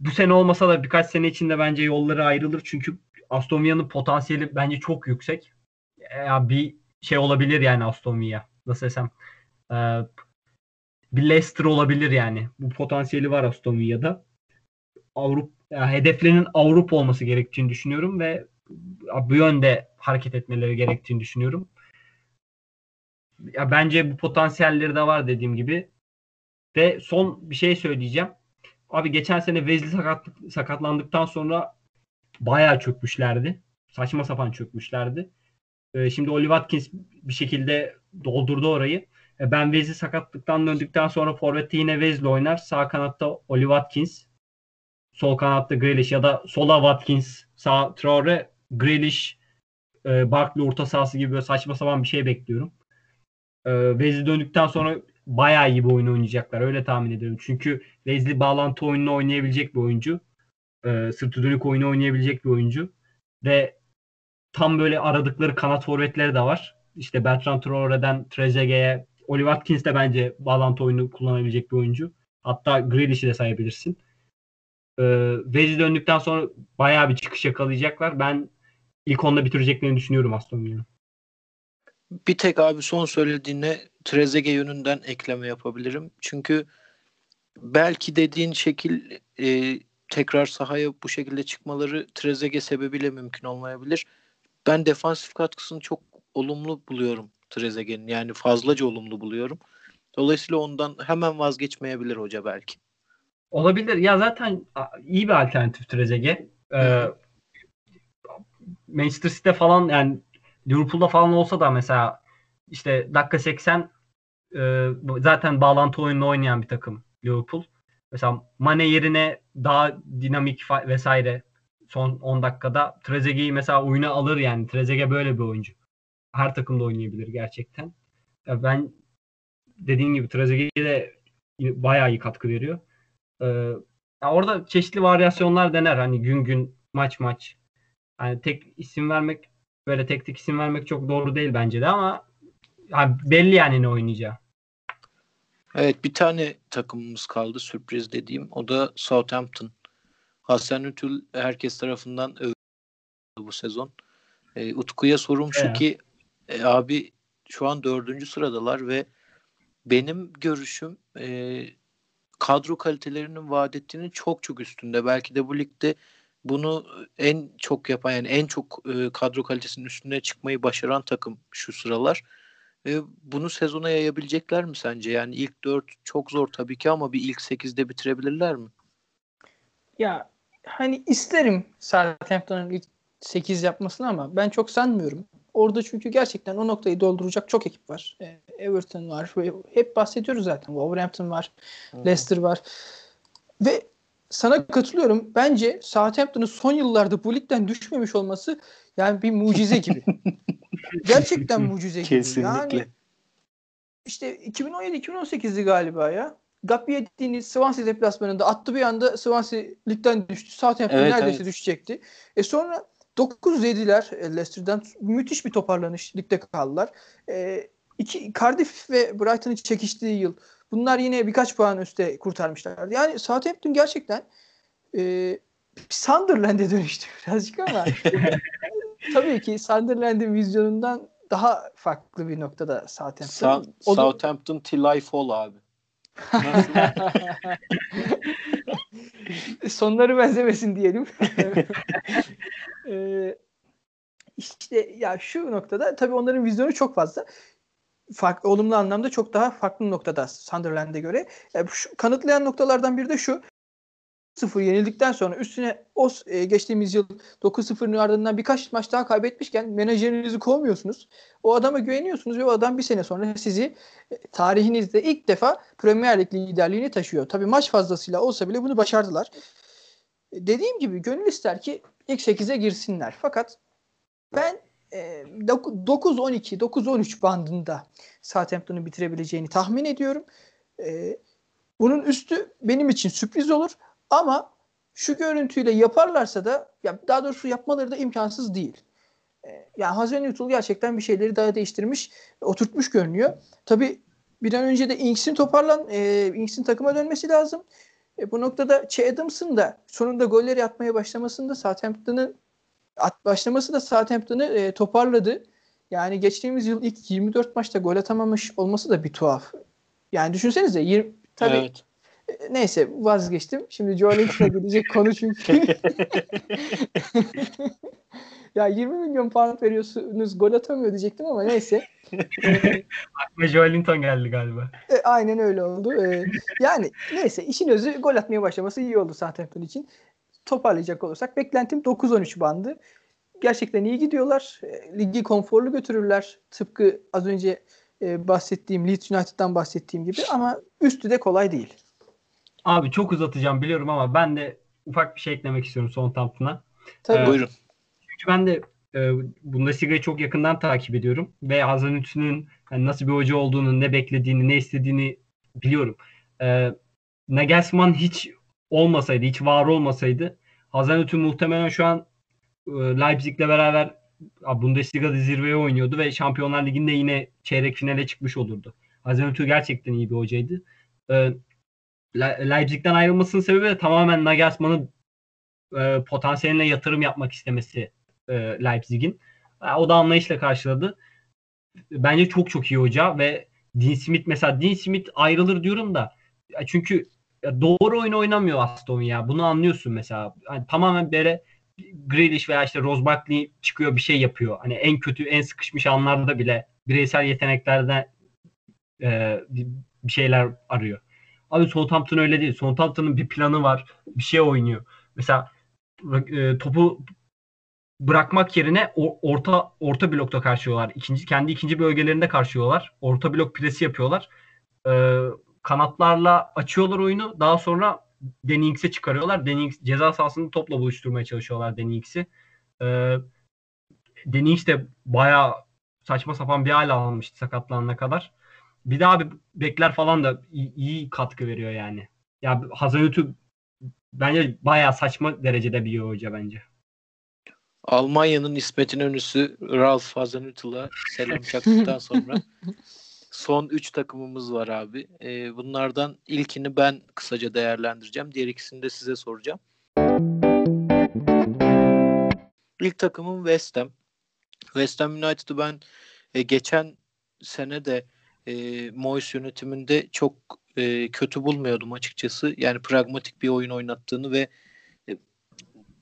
bu sene olmasa da birkaç sene içinde bence yolları ayrılır. Çünkü Aston Villa'nın potansiyeli bence çok yüksek. Ya bir şey olabilir yani Aston Villa. Nasıl desem. Ee, bir Leicester olabilir yani. Bu potansiyeli var Aston Villa'da. Avrupa hedeflerinin Avrupa olması gerektiğini düşünüyorum ve bu yönde hareket etmeleri gerektiğini düşünüyorum. Ya bence bu potansiyelleri de var dediğim gibi. Ve son bir şey söyleyeceğim. Abi geçen sene Wesley sakatlık, sakatlandıktan sonra bayağı çökmüşlerdi. Saçma sapan çökmüşlerdi. Ee, şimdi Oli Watkins bir şekilde doldurdu orayı. Ee, ben Wesley sakatlıktan döndükten sonra Forvet'te yine Wesley oynar. Sağ kanatta Oli Watkins. Sol kanatta Grealish ya da sola Watkins, sağ Traore, Grealish, e, Barkley orta sahası gibi böyle saçma sapan bir şey bekliyorum. E, Wesley döndükten sonra bayağı iyi bir oyun oynayacaklar. Öyle tahmin ediyorum. Çünkü Wesley bağlantı oyununu oynayabilecek bir oyuncu. E, sırtı dönük oyunu oynayabilecek bir oyuncu. Ve tam böyle aradıkları kanat forvetleri de var. İşte Bertrand Traore'den Trezeguet'e Oliver Watkins de bence bağlantı oyunu kullanabilecek bir oyuncu. Hatta Grealish'i de sayabilirsin. Ee, Wesley döndükten sonra bayağı bir çıkış yakalayacaklar. Ben ilk onda bitireceklerini düşünüyorum Aston Villa'nın. Bir tek abi son söylediğine Trezeguet yönünden ekleme yapabilirim. Çünkü belki dediğin şekil e, tekrar sahaya bu şekilde çıkmaları Trezeguet sebebiyle mümkün olmayabilir. Ben defansif katkısını çok olumlu buluyorum Trezeguet'in. Yani fazlaca olumlu buluyorum. Dolayısıyla ondan hemen vazgeçmeyebilir hoca belki. Olabilir. Ya zaten iyi bir alternatif Trezeguet. Ee, Manchester City'de falan yani Liverpool'da falan olsa da mesela işte dakika 80 e, zaten bağlantı oyununu oynayan bir takım Liverpool. Mesela Mane yerine daha dinamik vesaire son 10 dakikada Trezeguet'i mesela oyuna alır yani. Trezeguet böyle bir oyuncu. Her takımda oynayabilir gerçekten. Ya ben dediğin gibi Trezeguet'e de bayağı iyi katkı veriyor. Ee, ya orada çeşitli varyasyonlar dener. Hani gün gün maç maç. Yani tek isim vermek böyle tek tek isim vermek çok doğru değil bence de ama yani belli yani ne oynayacağı. Evet bir tane takımımız kaldı sürpriz dediğim. O da Southampton. Hasan Ütül herkes tarafından övüldü bu sezon. E, Utku'ya sorum şu evet. ki e, abi şu an dördüncü sıradalar ve benim görüşüm e, kadro kalitelerinin vaat ettiğinin çok çok üstünde. Belki de bu ligde bunu en çok yapan yani en çok e, kadro kalitesinin üstüne çıkmayı başaran takım şu sıralar. E, bunu sezona yayabilecekler mi sence? Yani ilk dört çok zor tabii ki ama bir ilk sekizde bitirebilirler mi? Ya hani isterim Southampton'ın ilk 8 yapmasını ama ben çok sanmıyorum. Orada çünkü gerçekten o noktayı dolduracak çok ekip var. E, Everton var. Hep bahsediyoruz zaten. Wolverhampton var. Leicester var. Ve sana katılıyorum. Bence Southampton'ın son yıllarda bu ligden düşmemiş olması yani bir mucize gibi. Gerçekten mucize gibi. Kesinlikle. Yani işte 2017-2018'di galiba ya. Gappietti'nin Swansea deplasmanında attı bir anda Swansea ligden düştü. Southampton evet, neredeyse evet. düşecekti. E sonra 9 yediler e, Leicester'dan. Müthiş bir toparlanış. Ligde kaldılar. E, iki, Cardiff ve Brighton'ın çekiştiği yıl. Bunlar yine birkaç puan üstte kurtarmışlar. Yani Southampton gerçekten e, Sunderland'e dönüştü birazcık ama tabii ki Sunderland'in vizyonundan daha farklı bir noktada Southampton. Sa- Southampton till I fall abi. Sonları benzemesin diyelim. Ee, işte ya şu noktada tabii onların vizyonu çok fazla. Farklı, olumlu anlamda çok daha farklı noktada Sunderland'e göre. Yani şu, kanıtlayan noktalardan biri de şu. 0 yenildikten sonra üstüne o e, geçtiğimiz yıl 9-0'ın ardından birkaç maç daha kaybetmişken menajerinizi kovmuyorsunuz. O adama güveniyorsunuz ve o adam bir sene sonra sizi e, tarihinizde ilk defa Premier Lig liderliğini taşıyor. Tabii maç fazlasıyla olsa bile bunu başardılar. E, dediğim gibi gönül ister ki ilk 8'e girsinler. Fakat ben e, 9-12, 9-13 bandında Southampton'u bitirebileceğini tahmin ediyorum. E, bunun üstü benim için sürpriz olur. Ama şu görüntüyle yaparlarsa da ya daha doğrusu yapmaları da imkansız değil. Ee, yani Hazen Yutul gerçekten bir şeyleri daha değiştirmiş, oturtmuş görünüyor. Tabii bir an önce de Inks'in toparlan, e, takıma dönmesi lazım. E, bu noktada Che Adams'ın da sonunda golleri atmaya başlamasında Southampton'ın at başlaması da Southampton'ı e, toparladı. Yani geçtiğimiz yıl ilk 24 maçta gol atamamış olması da bir tuhaf. Yani düşünsenize 20, tabii evet. Neyse vazgeçtim. Şimdi Joe Linton'a gelecek konu çünkü. ya 20 milyon pound veriyorsunuz gol atamıyor diyecektim ama neyse. Aklıma Joe Linton geldi galiba. E, aynen öyle oldu. E, yani neyse işin özü gol atmaya başlaması iyi oldu Southampton için. Toparlayacak olursak beklentim 9-13 bandı. Gerçekten iyi gidiyorlar. E, ligi konforlu götürürler. Tıpkı az önce e, bahsettiğim Leeds United'dan bahsettiğim gibi ama üstü de kolay değil. Abi çok uzatacağım biliyorum ama ben de ufak bir şey eklemek istiyorum son tampına. Tabii. Ee, Buyurun. Çünkü ben de e, Bundesliga'yı çok yakından takip ediyorum ve Hasanütü'nün yani nasıl bir hoca olduğunu, ne beklediğini, ne istediğini biliyorum. E, Nagelsmann hiç olmasaydı, hiç var olmasaydı Hasanütü muhtemelen şu an e, Leipzig'le beraber Bundesliga'da zirveye oynuyordu ve Şampiyonlar Ligi'nde yine çeyrek finale çıkmış olurdu. Hasanütü gerçekten iyi bir hocaydı. E, Leipzig'ten ayrılmasının sebebi de tamamen Nagelsmann'ın e, potansiyeline yatırım yapmak istemesi e, Leipzig'in. O da anlayışla karşıladı. Bence çok çok iyi hoca ve Dean Smith mesela Dean Smith ayrılır diyorum da çünkü doğru oyun oynamıyor Aston ya. Bunu anlıyorsun mesela. Yani tamamen böyle Grealish veya işte Rose Barkley çıkıyor bir şey yapıyor. Hani en kötü en sıkışmış anlarda bile bireysel yeteneklerden e, bir şeyler arıyor. Abi Southampton öyle değil. Southampton'ın bir planı var. Bir şey oynuyor. Mesela e, topu bırakmak yerine orta orta blokta karşılıyorlar. İkinci kendi ikinci bölgelerinde karşılıyorlar. Orta blok presi yapıyorlar. E, kanatlarla açıyorlar oyunu. Daha sonra Dennings'e çıkarıyorlar. Dennings ceza sahasında topla buluşturmaya çalışıyorlar Dennings'i. E, Dennings de bayağı saçma sapan bir hal almıştı sakatlanana kadar. Bir daha bir bekler falan da iyi, iyi katkı veriyor yani. Ya Hazanütü bence bayağı saçma derecede bir hoca bence. Almanya'nın İsmet İnönü'sü Ralf Hasenhüttl'a selam çaktıktan sonra son 3 takımımız var abi. Ee, bunlardan ilkini ben kısaca değerlendireceğim. Diğer ikisini de size soracağım. İlk takımım West Ham. West Ham United'ı ben e, geçen sene de e, Moyes yönetiminde çok e, kötü bulmuyordum açıkçası. Yani pragmatik bir oyun oynattığını ve e,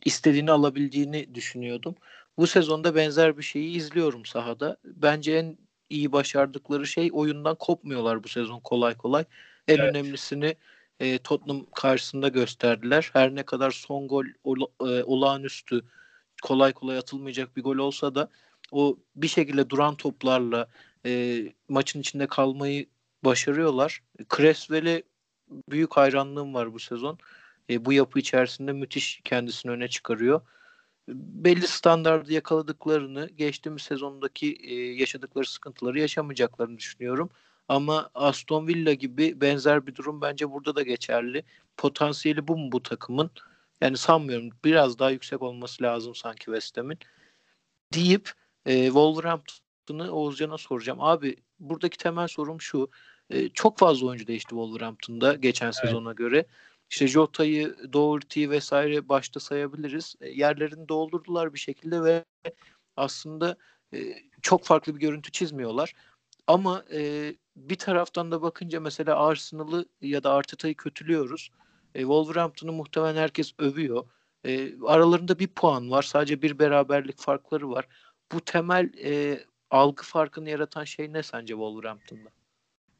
istediğini alabildiğini düşünüyordum. Bu sezonda benzer bir şeyi izliyorum sahada. Bence en iyi başardıkları şey oyundan kopmuyorlar bu sezon kolay kolay. En evet. önemlisini e, Tottenham karşısında gösterdiler. Her ne kadar son gol ola, e, olağanüstü kolay kolay atılmayacak bir gol olsa da o bir şekilde duran toplarla e, maçın içinde kalmayı başarıyorlar. Creswell'e büyük hayranlığım var bu sezon. E, bu yapı içerisinde müthiş kendisini öne çıkarıyor. Belli standardı yakaladıklarını, geçtiğimiz sezondaki e, yaşadıkları sıkıntıları yaşamayacaklarını düşünüyorum. Ama Aston Villa gibi benzer bir durum bence burada da geçerli. Potansiyeli bu mu bu takımın? Yani sanmıyorum. Biraz daha yüksek olması lazım sanki West Ham'in. Deyip e, Wolverhampton'ı Oğuzcan'a soracağım. Abi buradaki temel sorum şu. E, çok fazla oyuncu değişti Wolverhampton'da geçen evet. sezona göre. İşte Jota'yı, Doherty'yi vesaire başta sayabiliriz. E, yerlerini doldurdular bir şekilde ve aslında e, çok farklı bir görüntü çizmiyorlar. Ama e, bir taraftan da bakınca mesela Arsenal'ı ya da Arteta'yı kötülüyoruz. E, muhtemelen herkes övüyor. Aralarında bir puan var. Sadece bir beraberlik farkları var. Bu temel algı farkını yaratan şey ne sence Wolverhampton'da?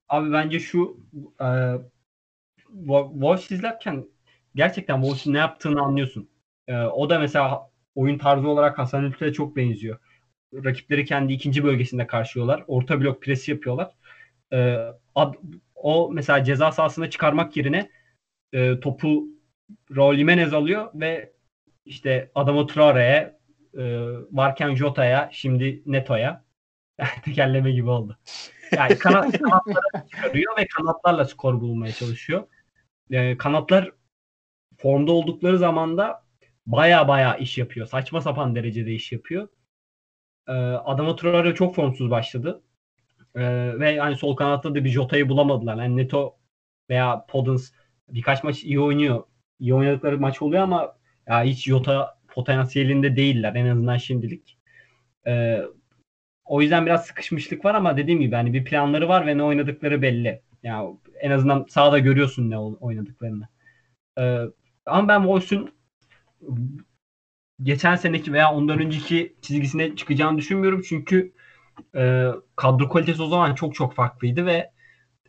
Abi bence şu Wolves izlerken gerçekten Wolves'in ne yaptığını anlıyorsun. E, o da mesela oyun tarzı olarak Hasan Ülkü'ye çok benziyor. Rakipleri kendi ikinci bölgesinde karşılıyorlar. Orta blok presi yapıyorlar. E, ad, o mesela ceza sahasına çıkarmak yerine e, topu Raul Jimenez alıyor ve işte Adama Traore'ye e, varken Jota'ya şimdi Neto'ya tekerleme gibi oldu. Yani kanat, kanatlara çıkarıyor ve kanatlarla skor bulmaya çalışıyor. Yani kanatlar formda oldukları zaman da baya baya iş yapıyor. Saçma sapan derecede iş yapıyor. Ee, Adama Traore çok formsuz başladı. Ee, ve hani sol kanatta da bir Jota'yı bulamadılar. Yani Neto veya Podens birkaç maç iyi oynuyor. İyi oynadıkları maç oluyor ama ya hiç Jota potansiyelinde değiller en azından şimdilik. Ee, o yüzden biraz sıkışmışlık var ama dediğim gibi hani bir planları var ve ne oynadıkları belli. Yani en azından sahada görüyorsun ne oynadıklarını. Ee, ama ben Wolves'un geçen seneki veya ondan önceki çizgisine çıkacağını düşünmüyorum. Çünkü e, kadro kalitesi o zaman çok çok farklıydı ve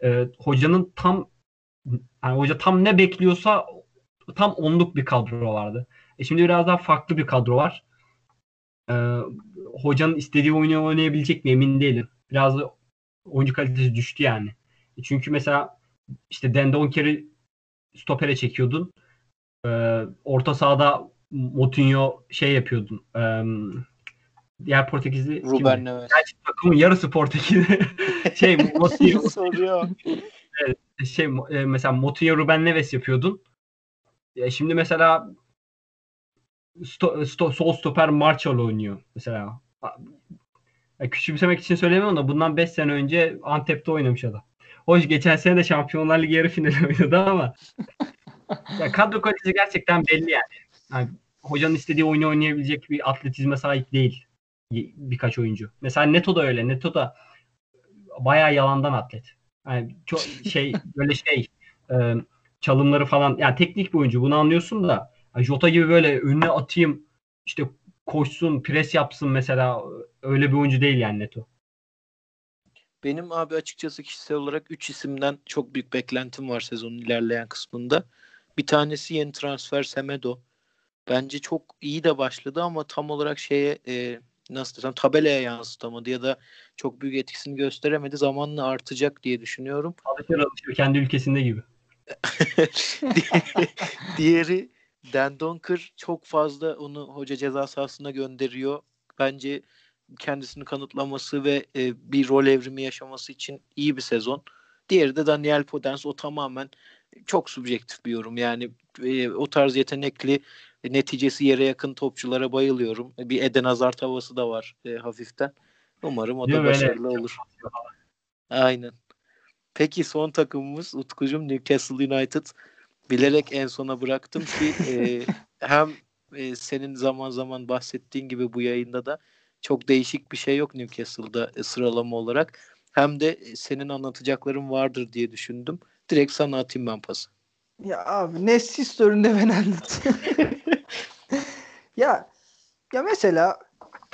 e, hocanın tam yani hoca tam ne bekliyorsa tam onluk bir kadro vardı. E şimdi biraz daha farklı bir kadro var. Ee, hocanın istediği oyunu oynayabilecek mi emin değilim. Biraz da oyuncu kalitesi düştü yani. Çünkü mesela işte Dendonker'i stopere çekiyordun. Ee, orta sahada Moutinho şey yapıyordun. E, diğer Portekizli? Ruben Neves. Gerçi takımın yarısı Portekizli. şey Motinho, soruyor. şey e, mesela Motinho Ruben Neves yapıyordun. Ya şimdi mesela sto, sto, sol stoper Marçal oynuyor mesela. Ya küçümsemek için söylemiyorum da bundan 5 sene önce Antep'te oynamış adam. Hoş geçen sene de Şampiyonlar Ligi yarı finali oynadı ama ya kadro kalitesi gerçekten belli yani. yani. Hocanın istediği oyunu oynayabilecek bir atletizme sahip değil birkaç oyuncu. Mesela Neto da öyle. Neto da bayağı yalandan atlet. Yani çok şey böyle şey e, çalımları falan yani teknik bir oyuncu bunu anlıyorsun da Jota gibi böyle önüne atayım işte koşsun pres yapsın mesela öyle bir oyuncu değil yani Neto. Benim abi açıkçası kişisel olarak 3 isimden çok büyük beklentim var sezonun ilerleyen kısmında. Bir tanesi yeni transfer Semedo. Bence çok iyi de başladı ama tam olarak şeye e, nasıl desem tabelaya yansıtamadı ya da çok büyük etkisini gösteremedi. Zamanla artacak diye düşünüyorum. Alışır alışır kendi ülkesinde gibi. Diğeri Dan Donker çok fazla onu hoca ceza sahasına gönderiyor. Bence kendisini kanıtlaması ve e, bir rol evrimi yaşaması için iyi bir sezon. Diğeri de Daniel Podence o tamamen çok subjektif bir yorum. Yani e, o tarz yetenekli neticesi yere yakın topçulara bayılıyorum. Bir Eden Hazard havası da var e, hafiften. Umarım o da Değil başarılı öyle. olur. Aynen. Peki son takımımız Utkucum Newcastle United. Bilerek en sona bıraktım ki e, hem e, senin zaman zaman bahsettiğin gibi bu yayında da çok değişik bir şey yok Newcastle'da e, sıralama olarak. Hem de senin anlatacakların vardır diye düşündüm. Direkt sana atayım ben pası. Ya abi ne story'inde ben anlatayım. ya ya mesela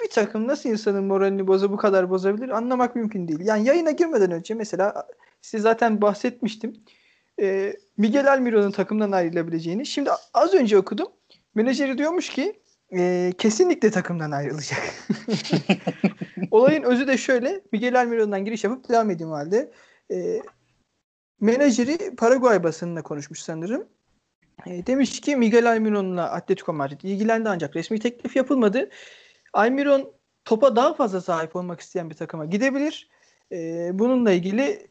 bir takım nasıl insanın moralini boza bu kadar bozabilir anlamak mümkün değil. Yani yayına girmeden önce mesela size zaten bahsetmiştim. Ee, Miguel Almiron'un takımdan ayrılabileceğini. Şimdi az önce okudum. Menajeri diyormuş ki e, kesinlikle takımdan ayrılacak. Olayın özü de şöyle. Miguel Almiron'dan giriş yapıp devam edeyim halde. E, menajeri Paraguay basınına konuşmuş sanırım. E, demiş ki Miguel Almiron'la Atletico Madrid ilgilendi ancak resmi teklif yapılmadı. Almiron topa daha fazla sahip olmak isteyen bir takıma gidebilir. E, bununla ilgili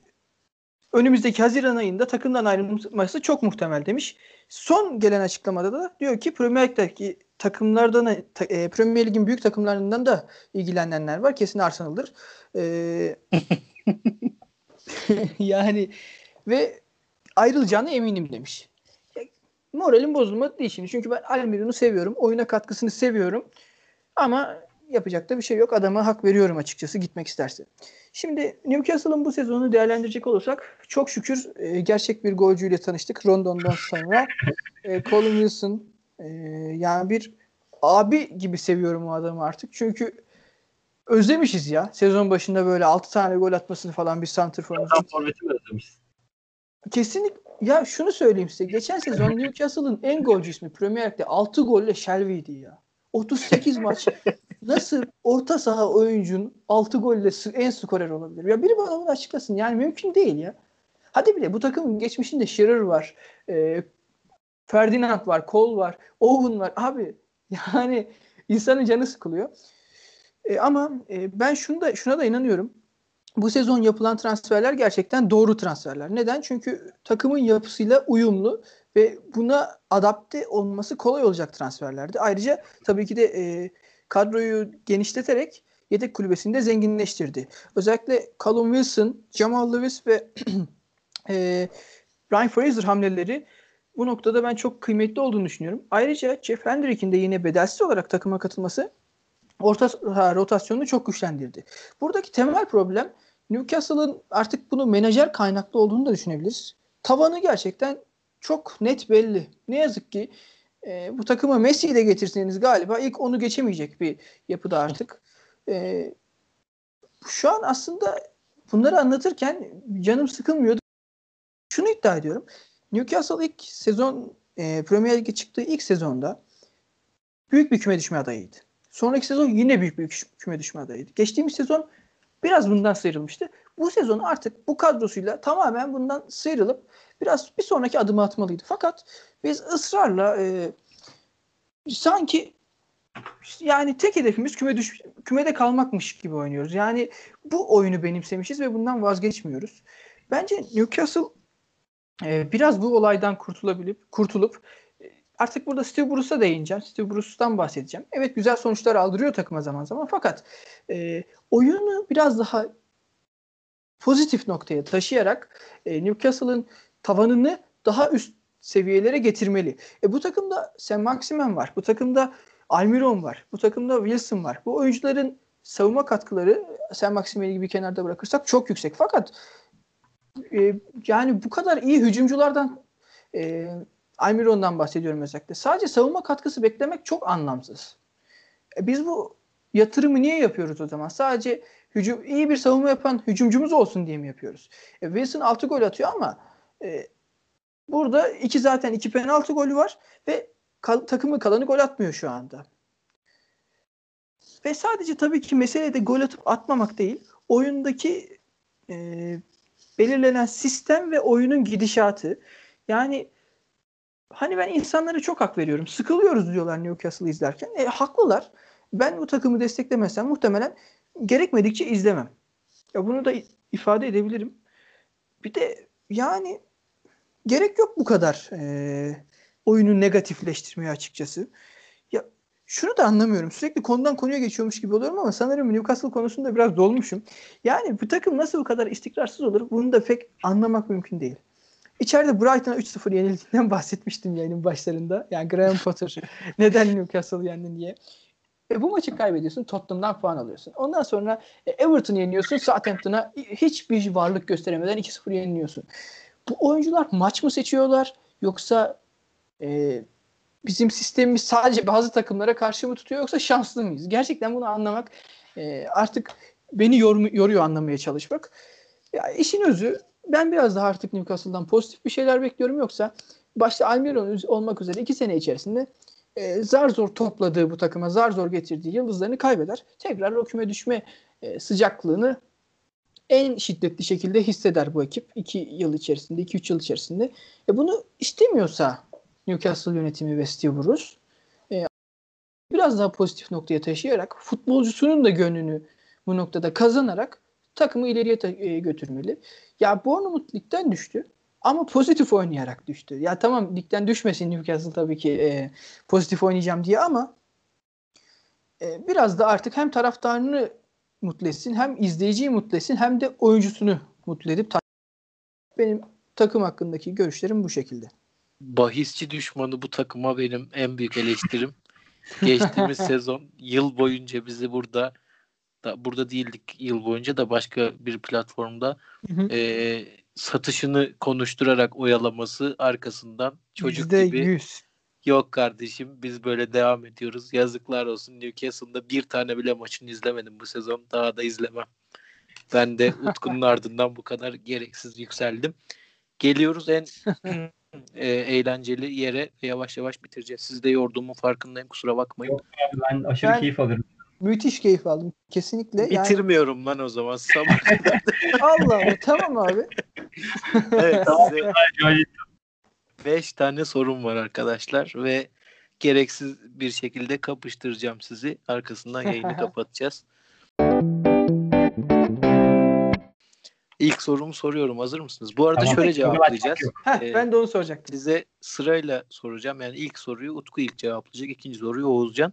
önümüzdeki Haziran ayında takımdan ayrılması çok muhtemel demiş. Son gelen açıklamada da diyor ki Premier Lig'deki takımlardan e, Premier Lig'in büyük takımlarından da ilgilenenler var. Kesin Arsenal'dır. E, yani ve ayrılacağına eminim demiş. Ya, moralim bozulmadı değil şimdi. Çünkü ben Almiron'u seviyorum. Oyuna katkısını seviyorum. Ama yapacak da bir şey yok. Adama hak veriyorum açıkçası gitmek isterse. Şimdi Newcastle'ın bu sezonu değerlendirecek olursak çok şükür e, gerçek bir golcüyle tanıştık Rondon'dan sonra. e, Colin Wilson e, yani bir abi gibi seviyorum o adamı artık. Çünkü özlemişiz ya. Sezon başında böyle 6 tane gol atmasını falan bir santrforumuzun. Forveti mi özlemişiz? Kesinlikle ya şunu söyleyeyim size. Geçen sezon Newcastle'ın en golcü ismi Premier Lig'de 6 golle Shelby'ydi ya. 38 maç nasıl orta saha oyuncun 6 golle en skorer olabilir? Ya biri bana bunu açıklasın. Yani mümkün değil ya. Hadi bile bu takımın geçmişinde Shearer var. E, Ferdinand var. Cole var. Owen var. Abi yani insanın canı sıkılıyor. E, ama e, ben şunu da şuna da inanıyorum. Bu sezon yapılan transferler gerçekten doğru transferler. Neden? Çünkü takımın yapısıyla uyumlu ve buna adapte olması kolay olacak transferlerdi. Ayrıca tabii ki de e, kadroyu genişleterek yedek kulübesini de zenginleştirdi. Özellikle Callum Wilson, Jamal Lewis ve e, Ryan Fraser hamleleri bu noktada ben çok kıymetli olduğunu düşünüyorum. Ayrıca Jeff Hendrick'in de yine bedelsiz olarak takıma katılması orta saha rotasyonunu çok güçlendirdi. Buradaki temel problem Newcastle'ın artık bunu menajer kaynaklı olduğunu da düşünebiliriz. Tavanı gerçekten çok net belli. Ne yazık ki e, bu takıma Messi'yi de getirseniz galiba ilk onu geçemeyecek bir yapıda artık. E, şu an aslında bunları anlatırken canım sıkılmıyordu. Şunu iddia ediyorum. Newcastle ilk sezon e, Premier Lig'e çıktığı ilk sezonda büyük bir küme düşme adayıydı. Sonraki sezon yine büyük bir küme düşme adayıydı. Geçtiğimiz sezon biraz bundan sıyrılmıştı. Bu sezon artık bu kadrosuyla tamamen bundan sıyrılıp biraz bir sonraki adımı atmalıydı. Fakat biz ısrarla e, sanki yani tek hedefimiz küme düş kümede kalmakmış gibi oynuyoruz. Yani bu oyunu benimsemişiz ve bundan vazgeçmiyoruz. Bence Newcastle e, biraz bu olaydan kurtulabilip kurtulup e, artık burada Steve Bruce'a değineceğim. Steve Bruce'tan bahsedeceğim. Evet güzel sonuçlar aldırıyor takıma zaman zaman fakat e, oyunu biraz daha pozitif noktaya taşıyarak e, Newcastle'ın tavanını daha üst seviyelere getirmeli. E, bu takımda Sam Maximen var. Bu takımda Almiron var. Bu takımda Wilson var. Bu oyuncuların savunma katkıları Sam Maximen'i gibi kenarda bırakırsak çok yüksek. Fakat e, yani bu kadar iyi hücumculardan e, Almiron'dan bahsediyorum özellikle. Sadece savunma katkısı beklemek çok anlamsız. E, biz bu yatırımı niye yapıyoruz o zaman? Sadece hücum iyi bir savunma yapan hücumcumuz olsun diye mi yapıyoruz? E, Wilson 6 gol atıyor ama e, burada iki zaten iki penaltı golü var ve kal, takımı kalanı gol atmıyor şu anda. Ve sadece tabii ki mesele de gol atıp atmamak değil. Oyundaki e, belirlenen sistem ve oyunun gidişatı. Yani hani ben insanlara çok hak veriyorum. Sıkılıyoruz diyorlar Newcastle'ı izlerken. E, haklılar. Ben bu takımı desteklemesem muhtemelen gerekmedikçe izlemem. Ya bunu da ifade edebilirim. Bir de yani gerek yok bu kadar e, oyunu negatifleştirmeye açıkçası. Şunu da anlamıyorum. Sürekli konudan konuya geçiyormuş gibi oluyorum ama sanırım Newcastle konusunda biraz dolmuşum. Yani bu takım nasıl bu kadar istikrarsız olur bunu da pek anlamak mümkün değil. İçeride Brighton'a 3-0 yenildiğinden bahsetmiştim yayının başlarında. Yani Graham Potter neden Newcastle yendin diye. E, bu maçı kaybediyorsun Tottenham'dan puan alıyorsun. Ondan sonra e, yeniyorsun Southampton'a hiçbir varlık gösteremeden 2-0 yeniliyorsun. Bu oyuncular maç mı seçiyorlar yoksa e, bizim sistemimiz sadece bazı takımlara karşı mı tutuyor yoksa şanslı mıyız? Gerçekten bunu anlamak e, artık beni yor, yoruyor anlamaya çalışmak. Ya işin özü ben biraz daha artık Newcastle'dan pozitif bir şeyler bekliyorum yoksa başta Almiron olmak üzere iki sene içerisinde e, zar zor topladığı bu takıma zar zor getirdiği yıldızlarını kaybeder. Tekrar o küme düşme e, sıcaklığını en şiddetli şekilde hisseder bu ekip. 2 yıl içerisinde, 2-3 yıl içerisinde. E bunu istemiyorsa Newcastle yönetimi Bruce e, biraz daha pozitif noktaya taşıyarak futbolcusunun da gönlünü bu noktada kazanarak takımı ileriye ta- e, götürmeli. Ya Bournemouth ligden düştü. Ama pozitif oynayarak düştü. Ya tamam ligden düşmesin Newcastle tabii ki e, pozitif oynayacağım diye ama e, biraz da artık hem taraftarını mutlu etsin hem izleyiciyi mutlu etsin hem de oyuncusunu mutlu edip benim takım hakkındaki görüşlerim bu şekilde. Bahisçi düşmanı bu takıma benim en büyük eleştirim. Geçtiğimiz sezon yıl boyunca bizi burada da burada değildik yıl boyunca da başka bir platformda Hı hı. e, satışını konuşturarak oyalaması arkasından çocuk Yüzde gibi yüz. yok kardeşim biz böyle devam ediyoruz. Yazıklar olsun Newcastle'da bir tane bile maçını izlemedim bu sezon. Daha da izlemem. Ben de Utku'nun ardından bu kadar gereksiz yükseldim. Geliyoruz en e, eğlenceli yere ve yavaş yavaş bitireceğiz. Siz de yorduğumun farkındayım kusura bakmayın. Yok. Ben aşırı Ben- keyif alıyorum. Müthiş keyif aldım. Kesinlikle. Yani, Bitirmiyorum lan o zaman. Sabah Allah Allah. tamam abi. evet, size Şöyle 5 tane sorum var arkadaşlar ve gereksiz bir şekilde kapıştıracağım sizi. Arkasından yayını kapatacağız. İlk sorumu soruyorum. Hazır mısınız? Bu arada Tamam. şöyle cevaplayacağız. Heh, Ee, ben de onu soracaktım. Size sırayla soracağım. Yani ilk soruyu Utku ilk cevaplayacak. ikinci soruyu Oğuzcan.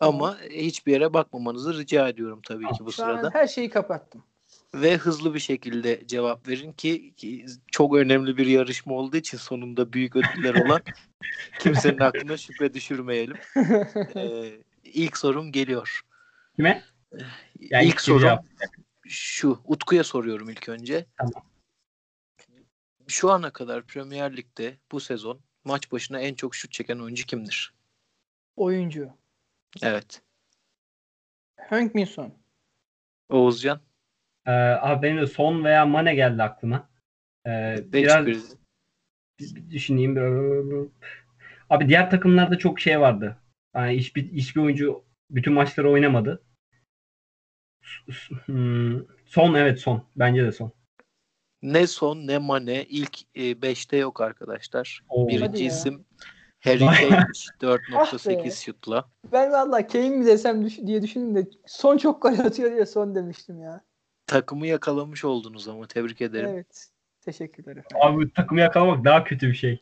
Ama hiçbir yere bakmamanızı rica ediyorum tabii ki bu Şu sırada. an her şeyi kapattım. Ve hızlı bir şekilde cevap verin ki, ki çok önemli bir yarışma olduğu için sonunda büyük ödüller olan kimsenin aklına şüphe düşürmeyelim. Ee, ilk sorum geliyor. kime? Ya ilk ilk sorum cevap. Şu. Utku'ya soruyorum ilk önce. Tamam. Şu ana kadar Premier Lig'de bu sezon maç başına en çok şut çeken oyuncu kimdir? Oyuncu. Evet. Hank Minson. Oğuzcan. Ee, abi benim de son veya Mane geldi aklıma. Ee, biraz bir, bir düşüneyim. Abi diğer takımlarda çok şey vardı. Yani hiçbir, hiçbir oyuncu bütün maçları oynamadı. Hmm, Son evet son. Bence de son. Ne son ne Mane ilk 5'te yok arkadaşlar. Oo. Birinci Hadi ya. isim Harry. Kane Ah be. 4.8 şutla. Ben vallahi Kane mi desem düş- diye düşündüm de son çok gol atıyor diye son demiştim ya. Takımı yakalamış oldunuz ama tebrik ederim. Evet. Teşekkürler efendim. Abi takımı yakalamak daha kötü bir şey.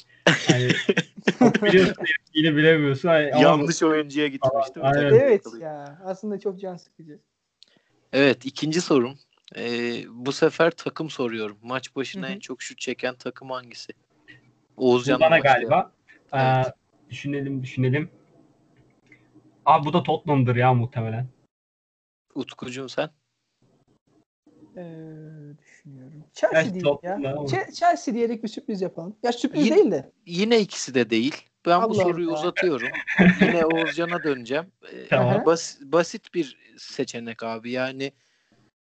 Yani biliyorsun yine bilemiyorsun. Hani, ama- Yanlış oyuncuya gitmiş değil mi? Evet ya. Aslında çok can sıkıcı. Evet ikinci sorum. Ee, bu sefer takım soruyorum. Maç başına Hı hı. en çok şut çeken takım hangisi? Bu Oğuzcan'la bana galiba. Evet. Ee, düşünelim düşünelim. Abi bu da Tottenham'dır ya muhtemelen. Utkucuğum sen? Ee, düşünüyorum. Chelsea Evet, değil ya. Chelsea diyerek bir sürpriz yapalım. Ya sürpriz Yine- değil de. Yine ikisi de değil. Ben bu Allah soruyu Allah. uzatıyorum. Yine Oğuzcan'a döneceğim. Ee, Tamam. bas- basit bir seçenek abi. Yani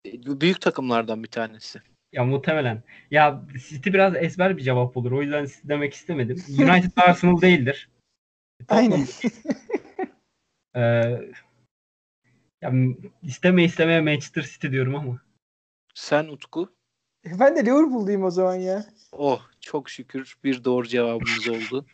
e, büyük takımlardan bir tanesi. Ya muhtemelen. Ya City biraz ezber bir cevap olur. O yüzden City demek istemedim. United Arsenal değildir. Aynen. Ee, ya isteme istemeye Manchester City diyorum ama. Sen Utku? ben de Liverpool'dayım o zaman ya. Oh çok şükür bir doğru cevabımız oldu.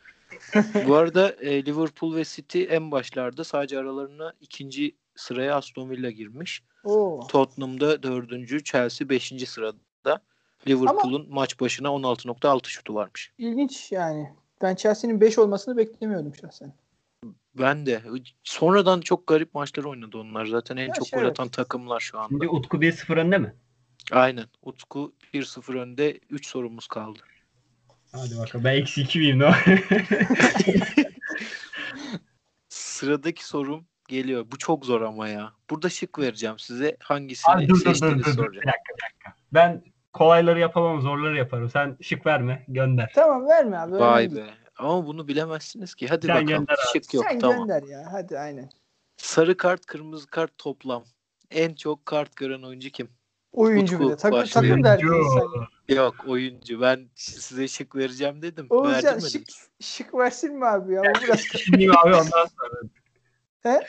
Bu arada e, Liverpool ve City en başlarda sadece aralarına ikinci sıraya Aston Villa girmiş. Oo. Tottenham'da dördüncü, Chelsea beşinci sırada. Liverpool'un maç başına 16.6 şutu varmış. İlginç yani. Ben Chelsea'nin 5 olmasını beklemiyordum şahsen. Ben de. Sonradan çok garip maçlar oynadı onlar. Zaten en Ya çok şey gol evet. atan takımlar şu anda. Şimdi Utku 1-0 önde mi? Aynen. Utku 1-0 önde. 3 sorumuz kaldı. Hadi bakalım. Ben eksi 2 miyim? Ne? Sıradaki sorum geliyor. Bu çok zor ama ya. Burada şık vereceğim size. Hangisini Abi dur dur dur seçtiğinizi dur. dur. Bir soracağım. dakika bir dakika. Ben kolayları yapamam zorları yaparım. Sen şık verme gönder. Tamam verme abi. önemli Vay değil. be. Ama bunu bilemezsiniz ki. Hadi Sen bakalım. gönder abi. Şık yok Sen tamam. gönder ya. Hadi aynen. Sarı kart, kırmızı kart toplam. En çok kart gören oyuncu kim? Oyuncu Utku bir de. Takım, başlıyor. takım derdi Oyuncu. Yok oyuncu. Ben size şık vereceğim dedim. Oğuzcan şık, şık versin mi abi ya? O biraz Şimdi abi ondan sonra. He?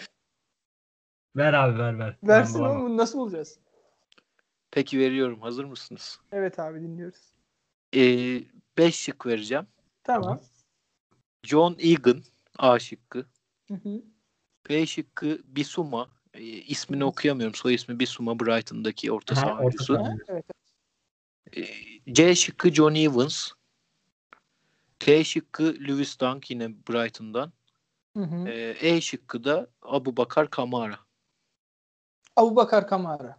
Ver abi ver ver. versin ama bunu nasıl bulacağız? Peki veriyorum. Hazır mısınız? Evet abi dinliyoruz. 5 şık vereceğim. Tamam. John Egan A şıkkı. Hı hı. B şıkkı Bisuma. E, ismini okuyamıyorum. Soy ismi Bisuma Brighton'daki orta Ha, saha orta oyuncusu. evet. E, C şıkkı John Evans. T şıkkı Lewis Dunk yine Brighton'dan. Hı hı. E, E şıkkı da Abu Bakar Kamara. Abu Bakar Kamara.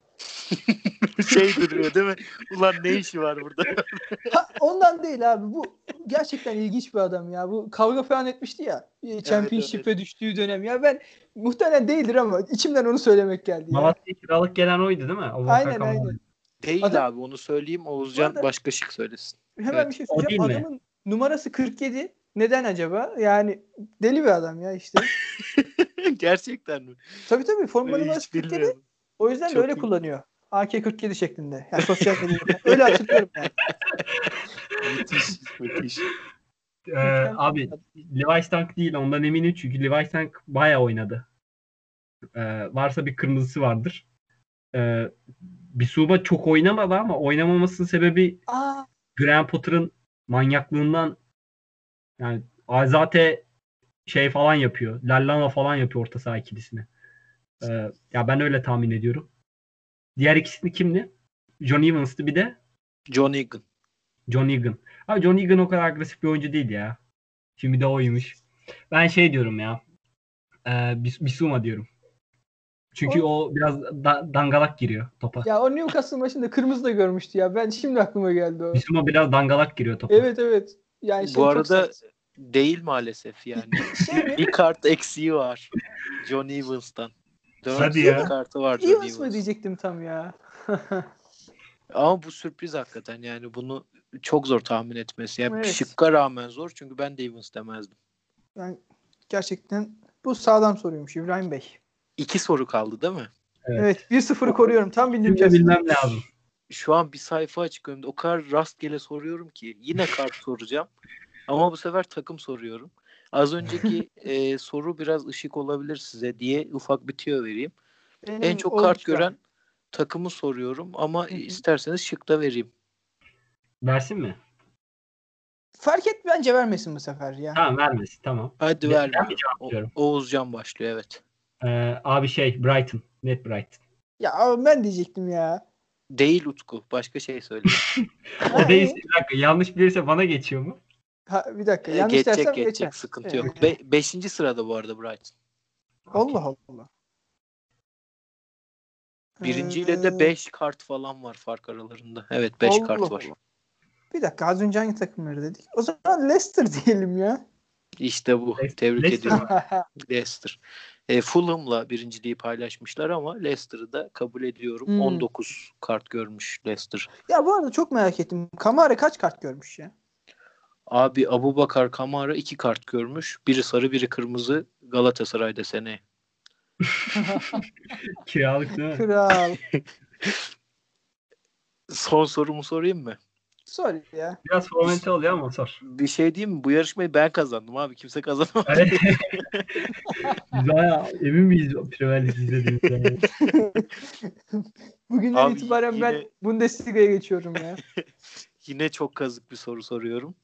şey duruyor değil mi? Ulan ne işi var burada? Ha, ondan değil abi. Bu gerçekten ilginç bir adam ya. Bu kavga falan etmişti ya. Championship'e düştüğü dönem. Ya ben muhtemelen değildir ama içimden onu söylemek geldi. Ya. Malatya'ya kiralık gelen oydu değil mi? Abubakar Aynen Kamara. aynen. Değil Adam- abi onu söyleyeyim. Oğuzcan arada- başka şık söylesin. Hemen Evet, bir şey söyleyeceğim. değil mi? Adamın numarası 47. Neden acaba? Yani deli bir adam ya işte. Gerçekten mi? tabii tabii forma numarası hiç 47. bilmiyorum. O yüzden de Çok öyle iyi. kullanıyor. AK-47 şeklinde. Yani sosyal medyada. öyle hatırlıyorum yani. müthiş, müthiş. Ee, abi Levi Dunk değil ondan eminim çünkü Levi Dunk bayağı oynadı. Ee, varsa bir kırmızısı vardır. Ee, Bisuma çok oynamadı ama oynamamasının sebebi Aa, Graham Potter'ın manyaklığından yani Azate şey falan yapıyor. Lallana falan yapıyor orta saha ikilisini. Ee, ya ben öyle tahmin ediyorum. Diğer ikisini kimdi? John Evans'tı bir de John Egan. John Egan. Abi John Egan o kadar agresif bir oyuncu değil ya. Şimdi de oymuş. Ben şey diyorum ya. E, Bis- Bisuma diyorum. Çünkü o biraz da- dangalak giriyor topa. ya o Newcastle maçında kırmızı da görmüştü ya. Ben şimdi aklıma geldi o. Bisuma biraz dangalak giriyor topa. Evet evet. Yani şey Bu arada sert. değil maalesef yani. şey bir kart eksiği var. John Evans'tan. Dört Hadi ya. kartı var John Evans mı diyecektim tam ya. Ama bu sürpriz hakikaten yani bunu çok zor tahmin etmesi. Yani Evet. şıkka rağmen zor çünkü ben de Evans demezdim. Yani gerçekten bu sağlam soruymuş İbrahim Bey. İki soru kaldı değil mi? Evet 1-0'ı koruyorum. Tam bildiğim kesin. bilmem lazım. Şu an bir sayfa açık önümde. O kadar rastgele soruyorum ki. Yine kart soracağım. Ama bu sefer takım soruyorum. Az önceki e, soru biraz ışık olabilir size diye ufak bir tüyo vereyim. Benim En çok kart gören takımı soruyorum ama Hı hı. isterseniz şık da vereyim. Versin mi? fark et bence vermesin bu sefer ya. Tamam vermesin tamam. Hadi ver. ben? Oğuzcan başlıyor evet. Ee, abi şey Brighton. Net Brighton. Ya abi ben diyecektim ya. Değil Utku. Başka şey söyle. O değilse bir dakika yanlış bilirse bana geçiyor mu? Ha, bir dakika. Yanlış geçecek dersem geçecek geçer. sıkıntı Evet. yok. Be- beşinci sırada bu arada Brighton. Allah Allah. Birinciyle Ee, de 5 kart falan var fark aralarında. Evet 5 Allah kart var. Bir dakika az önce hangi takımları dedik? O zaman Leicester diyelim ya. İşte bu. Leicester- Tebrik Leicester ediyorum. Leicester. E, Fulham'la birinciliği paylaşmışlar ama Leicester'ı da kabul ediyorum. Hmm. 19 kart görmüş Leicester. ya bu arada çok merak ettim. Kamara kaç kart görmüş ya? Abi Abu Bakar Kamara 2 kart görmüş. Biri sarı biri kırmızı Galatasaray'da seneye. Kiralık değil mi? Kral. Son sorumu sorayım mı? Sor ya. Biraz formalite oluyor ama sor. Bir şey diyeyim mi? Bu yarışmayı ben kazandım abi. Kimse kazanamadı. Evet. Biz bayağı emin miyiz Premier Lig izlediğimizden? Bugünden Abi itibaren ben yine- Bundesliga'ya geçiyorum ya. Yine çok kazık bir soru soruyorum.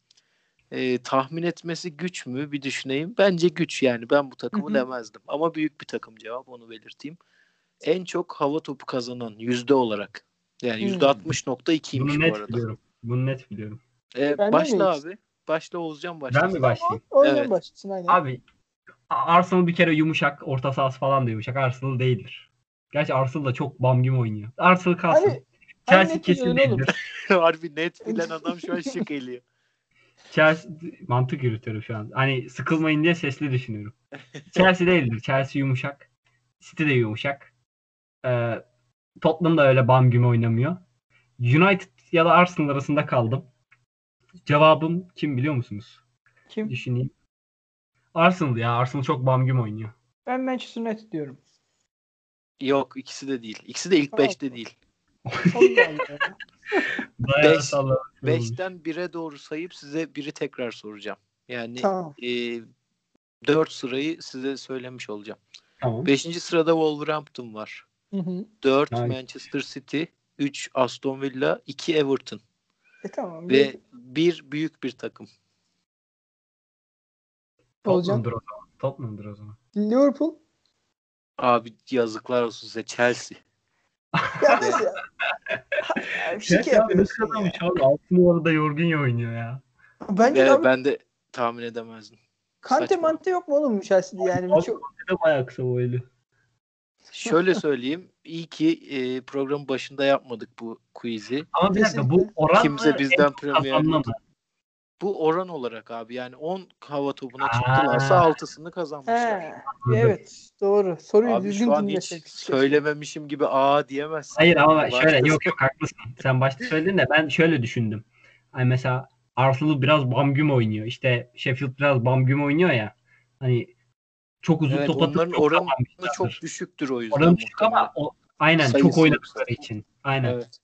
Ee, tahmin etmesi güç mü? Bir düşüneyim. Bence güç yani. Ben bu takımı demezdim. Ama büyük bir takım cevap. Onu belirteyim. En çok hava topu kazanan yüzde olarak. Yani yüzde 60.2'ymiş Bunu bu arada. biliyorum. Bunu net biliyorum. Ee, Ben başla abi. Başla Oğuzcan başla. Ben mi başlayayım? Oradan Evet. başlasın aynen. Abi Arsenal bir kere yumuşak, orta sahası falan da yumuşak. Arsenal değildir. Gerçi Arsenal da çok bam gibi oynuyor. Arsenal kalsın. Hani, hani Chelsea net kesin değildir. Harbi net bilen adam şu an şık eliyor. Chelsea mantık yürütüyorum şu an. Hani sıkılmayın diye sesli düşünüyorum. Chelsea değildir. Chelsea yumuşak. City de yumuşak. Ee, Tottenham da öyle bam gibi oynamıyor. United ya da Arsenal arasında kaldım. Cevabım kim biliyor musunuz? Kim? Düşüneyim. Arsenal ya. Arsenal çok bam gibi oynuyor. Ben Manchester United diyorum. Yok ikisi de değil. İkisi de ilk Tamam. 5'te değil. Bayağı Beş-. 5'ten 1'e doğru sayıp size biri tekrar soracağım. Yani tamam. e, 4 sırayı size söylemiş olacağım. Tamam. 5. sırada Wolverhampton var. Hı hı. 4 Nice. Manchester City, 3 Aston Villa, 2 Everton E tamam. ve 1 büyük bir takım. Tottenham'dır o zaman. Tottenham'dır o zaman. Liverpool. Abi yazıklar olsun size Chelsea. Ya nasıl ya? Ya, Şike Chelsea abi nasıl ya. abi? Altı numarada Jorginho oynuyor ya. Bence Ve abi ben de tahmin edemezdim. Kante saçma. mante yok mu oğlum Chelsea'de yani? Abi, Çok... Bir de bayağı kısa boylu. Şöyle söyleyeyim. iyi ki e, programın başında yapmadık bu quiz'i. Ama bir dakika bu oran Kimse mı, bizden Premier? Bu oran olarak abi yani 10 hava topuna Aa. çıktılarsa 6'sını kazanmışlar. He, evet doğru. Soruyu Abi düzgün şu an hiç dinlesek. söylememişim gibi aa diyemezsin. Hayır ama Başta- şöyle yok yok haklısın. Sen başta söyledin de ben şöyle düşündüm. Hani mesela Arsenal biraz bam güm oynuyor. İşte Sheffield biraz bam güm oynuyor ya. Hani çok uzun Evet, top atıp onların çok oranı kazanmışlardır. çok düşüktür o yüzden. Oranı düşük ama o, aynen Sayısı çok oynadıkları için. Aynen. Evet,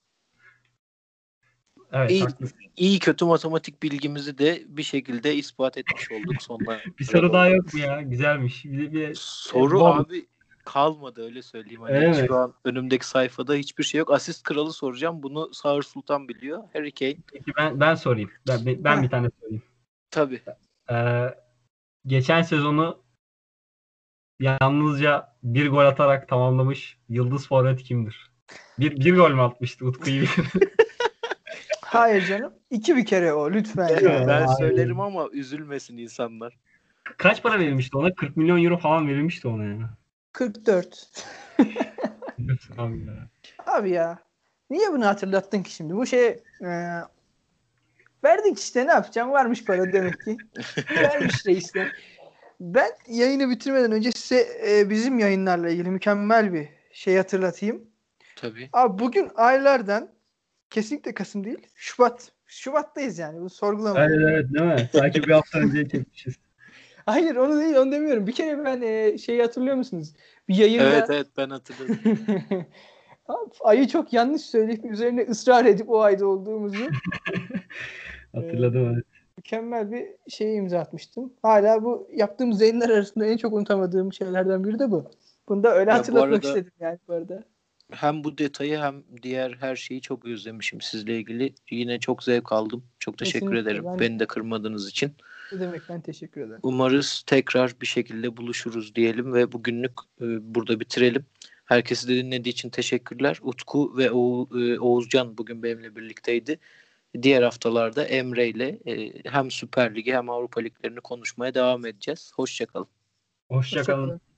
Evet. İyi. haklısın. İyi kötü matematik bilgimizi de bir şekilde ispat etmiş olduk sonunda. Bir soru daha yok mu ya? Güzelmiş. Bir, bir, Soru Bom. abi kalmadı öyle söyleyeyim. Hani Evet. Şu an önümdeki sayfada hiçbir şey yok. Asist kralı soracağım. Bunu Sağır Sultan biliyor. Harry Kane. peki ben, ben sorayım. Ben, ben, ben bir tane sorayım. Tabii. Ee, geçen sezonu yalnızca bir gol atarak tamamlamış Yıldız Forvet kimdir? Bir, bir gol mü atmıştı Utku iyi bilir. Hayır canım. İki bir kere o lütfen. Ya. ben söylerim ama üzülmesin insanlar. Kaç para verilmişti ona? 40 milyon euro falan verilmişti ona ya. 44. Abi ya. Abi ya. Niye bunu hatırlattın ki şimdi? Bu şey e, verdik işte ne yapacağım? Varmış para demek ki. Vermiş reisler. Ben yayını bitirmeden önce size e, bizim yayınlarla ilgili mükemmel bir şey hatırlatayım. Tabii. Abi bugün aylardan kesinlikle Kasım değil. Şubat. Şubat'tayız yani. Bu sorgulama. Evet evet değil mi? Sanki bir hafta önce çekmişiz. Hayır onu değil onu demiyorum. Bir kere ben e, şeyi hatırlıyor musunuz? Bir yayında Evet evet ben hatırladım. Abi, ayı çok yanlış söyleyip üzerine ısrar edip o ayda olduğumuzu Hatırladım evet. Mükemmel bir şey imza atmıştım. Hala bu yaptığımız yayınlar arasında en çok unutamadığım şeylerden biri de bu. Bunu da öyle Ya hatırlatmak arada- istedim yani bu arada. hem bu detayı hem diğer her şeyi çok özlemişim sizle ilgili. Yine çok zevk aldım. Çok teşekkür Kesinlikle, ederim ben- beni de kırmadığınız için. Ne demek ben teşekkür ederim. Umarız tekrar bir şekilde buluşuruz diyelim ve bugünlük e, burada bitirelim. Herkesi de dinlediği için teşekkürler. Utku ve e, Oğuzcan bugün benimle birlikteydi. Diğer haftalarda Emre ile e, hem Süper Ligi hem Avrupa Liglerini konuşmaya devam edeceğiz. Hoşçakalın. Hoşçakalın. Hoşçakalın.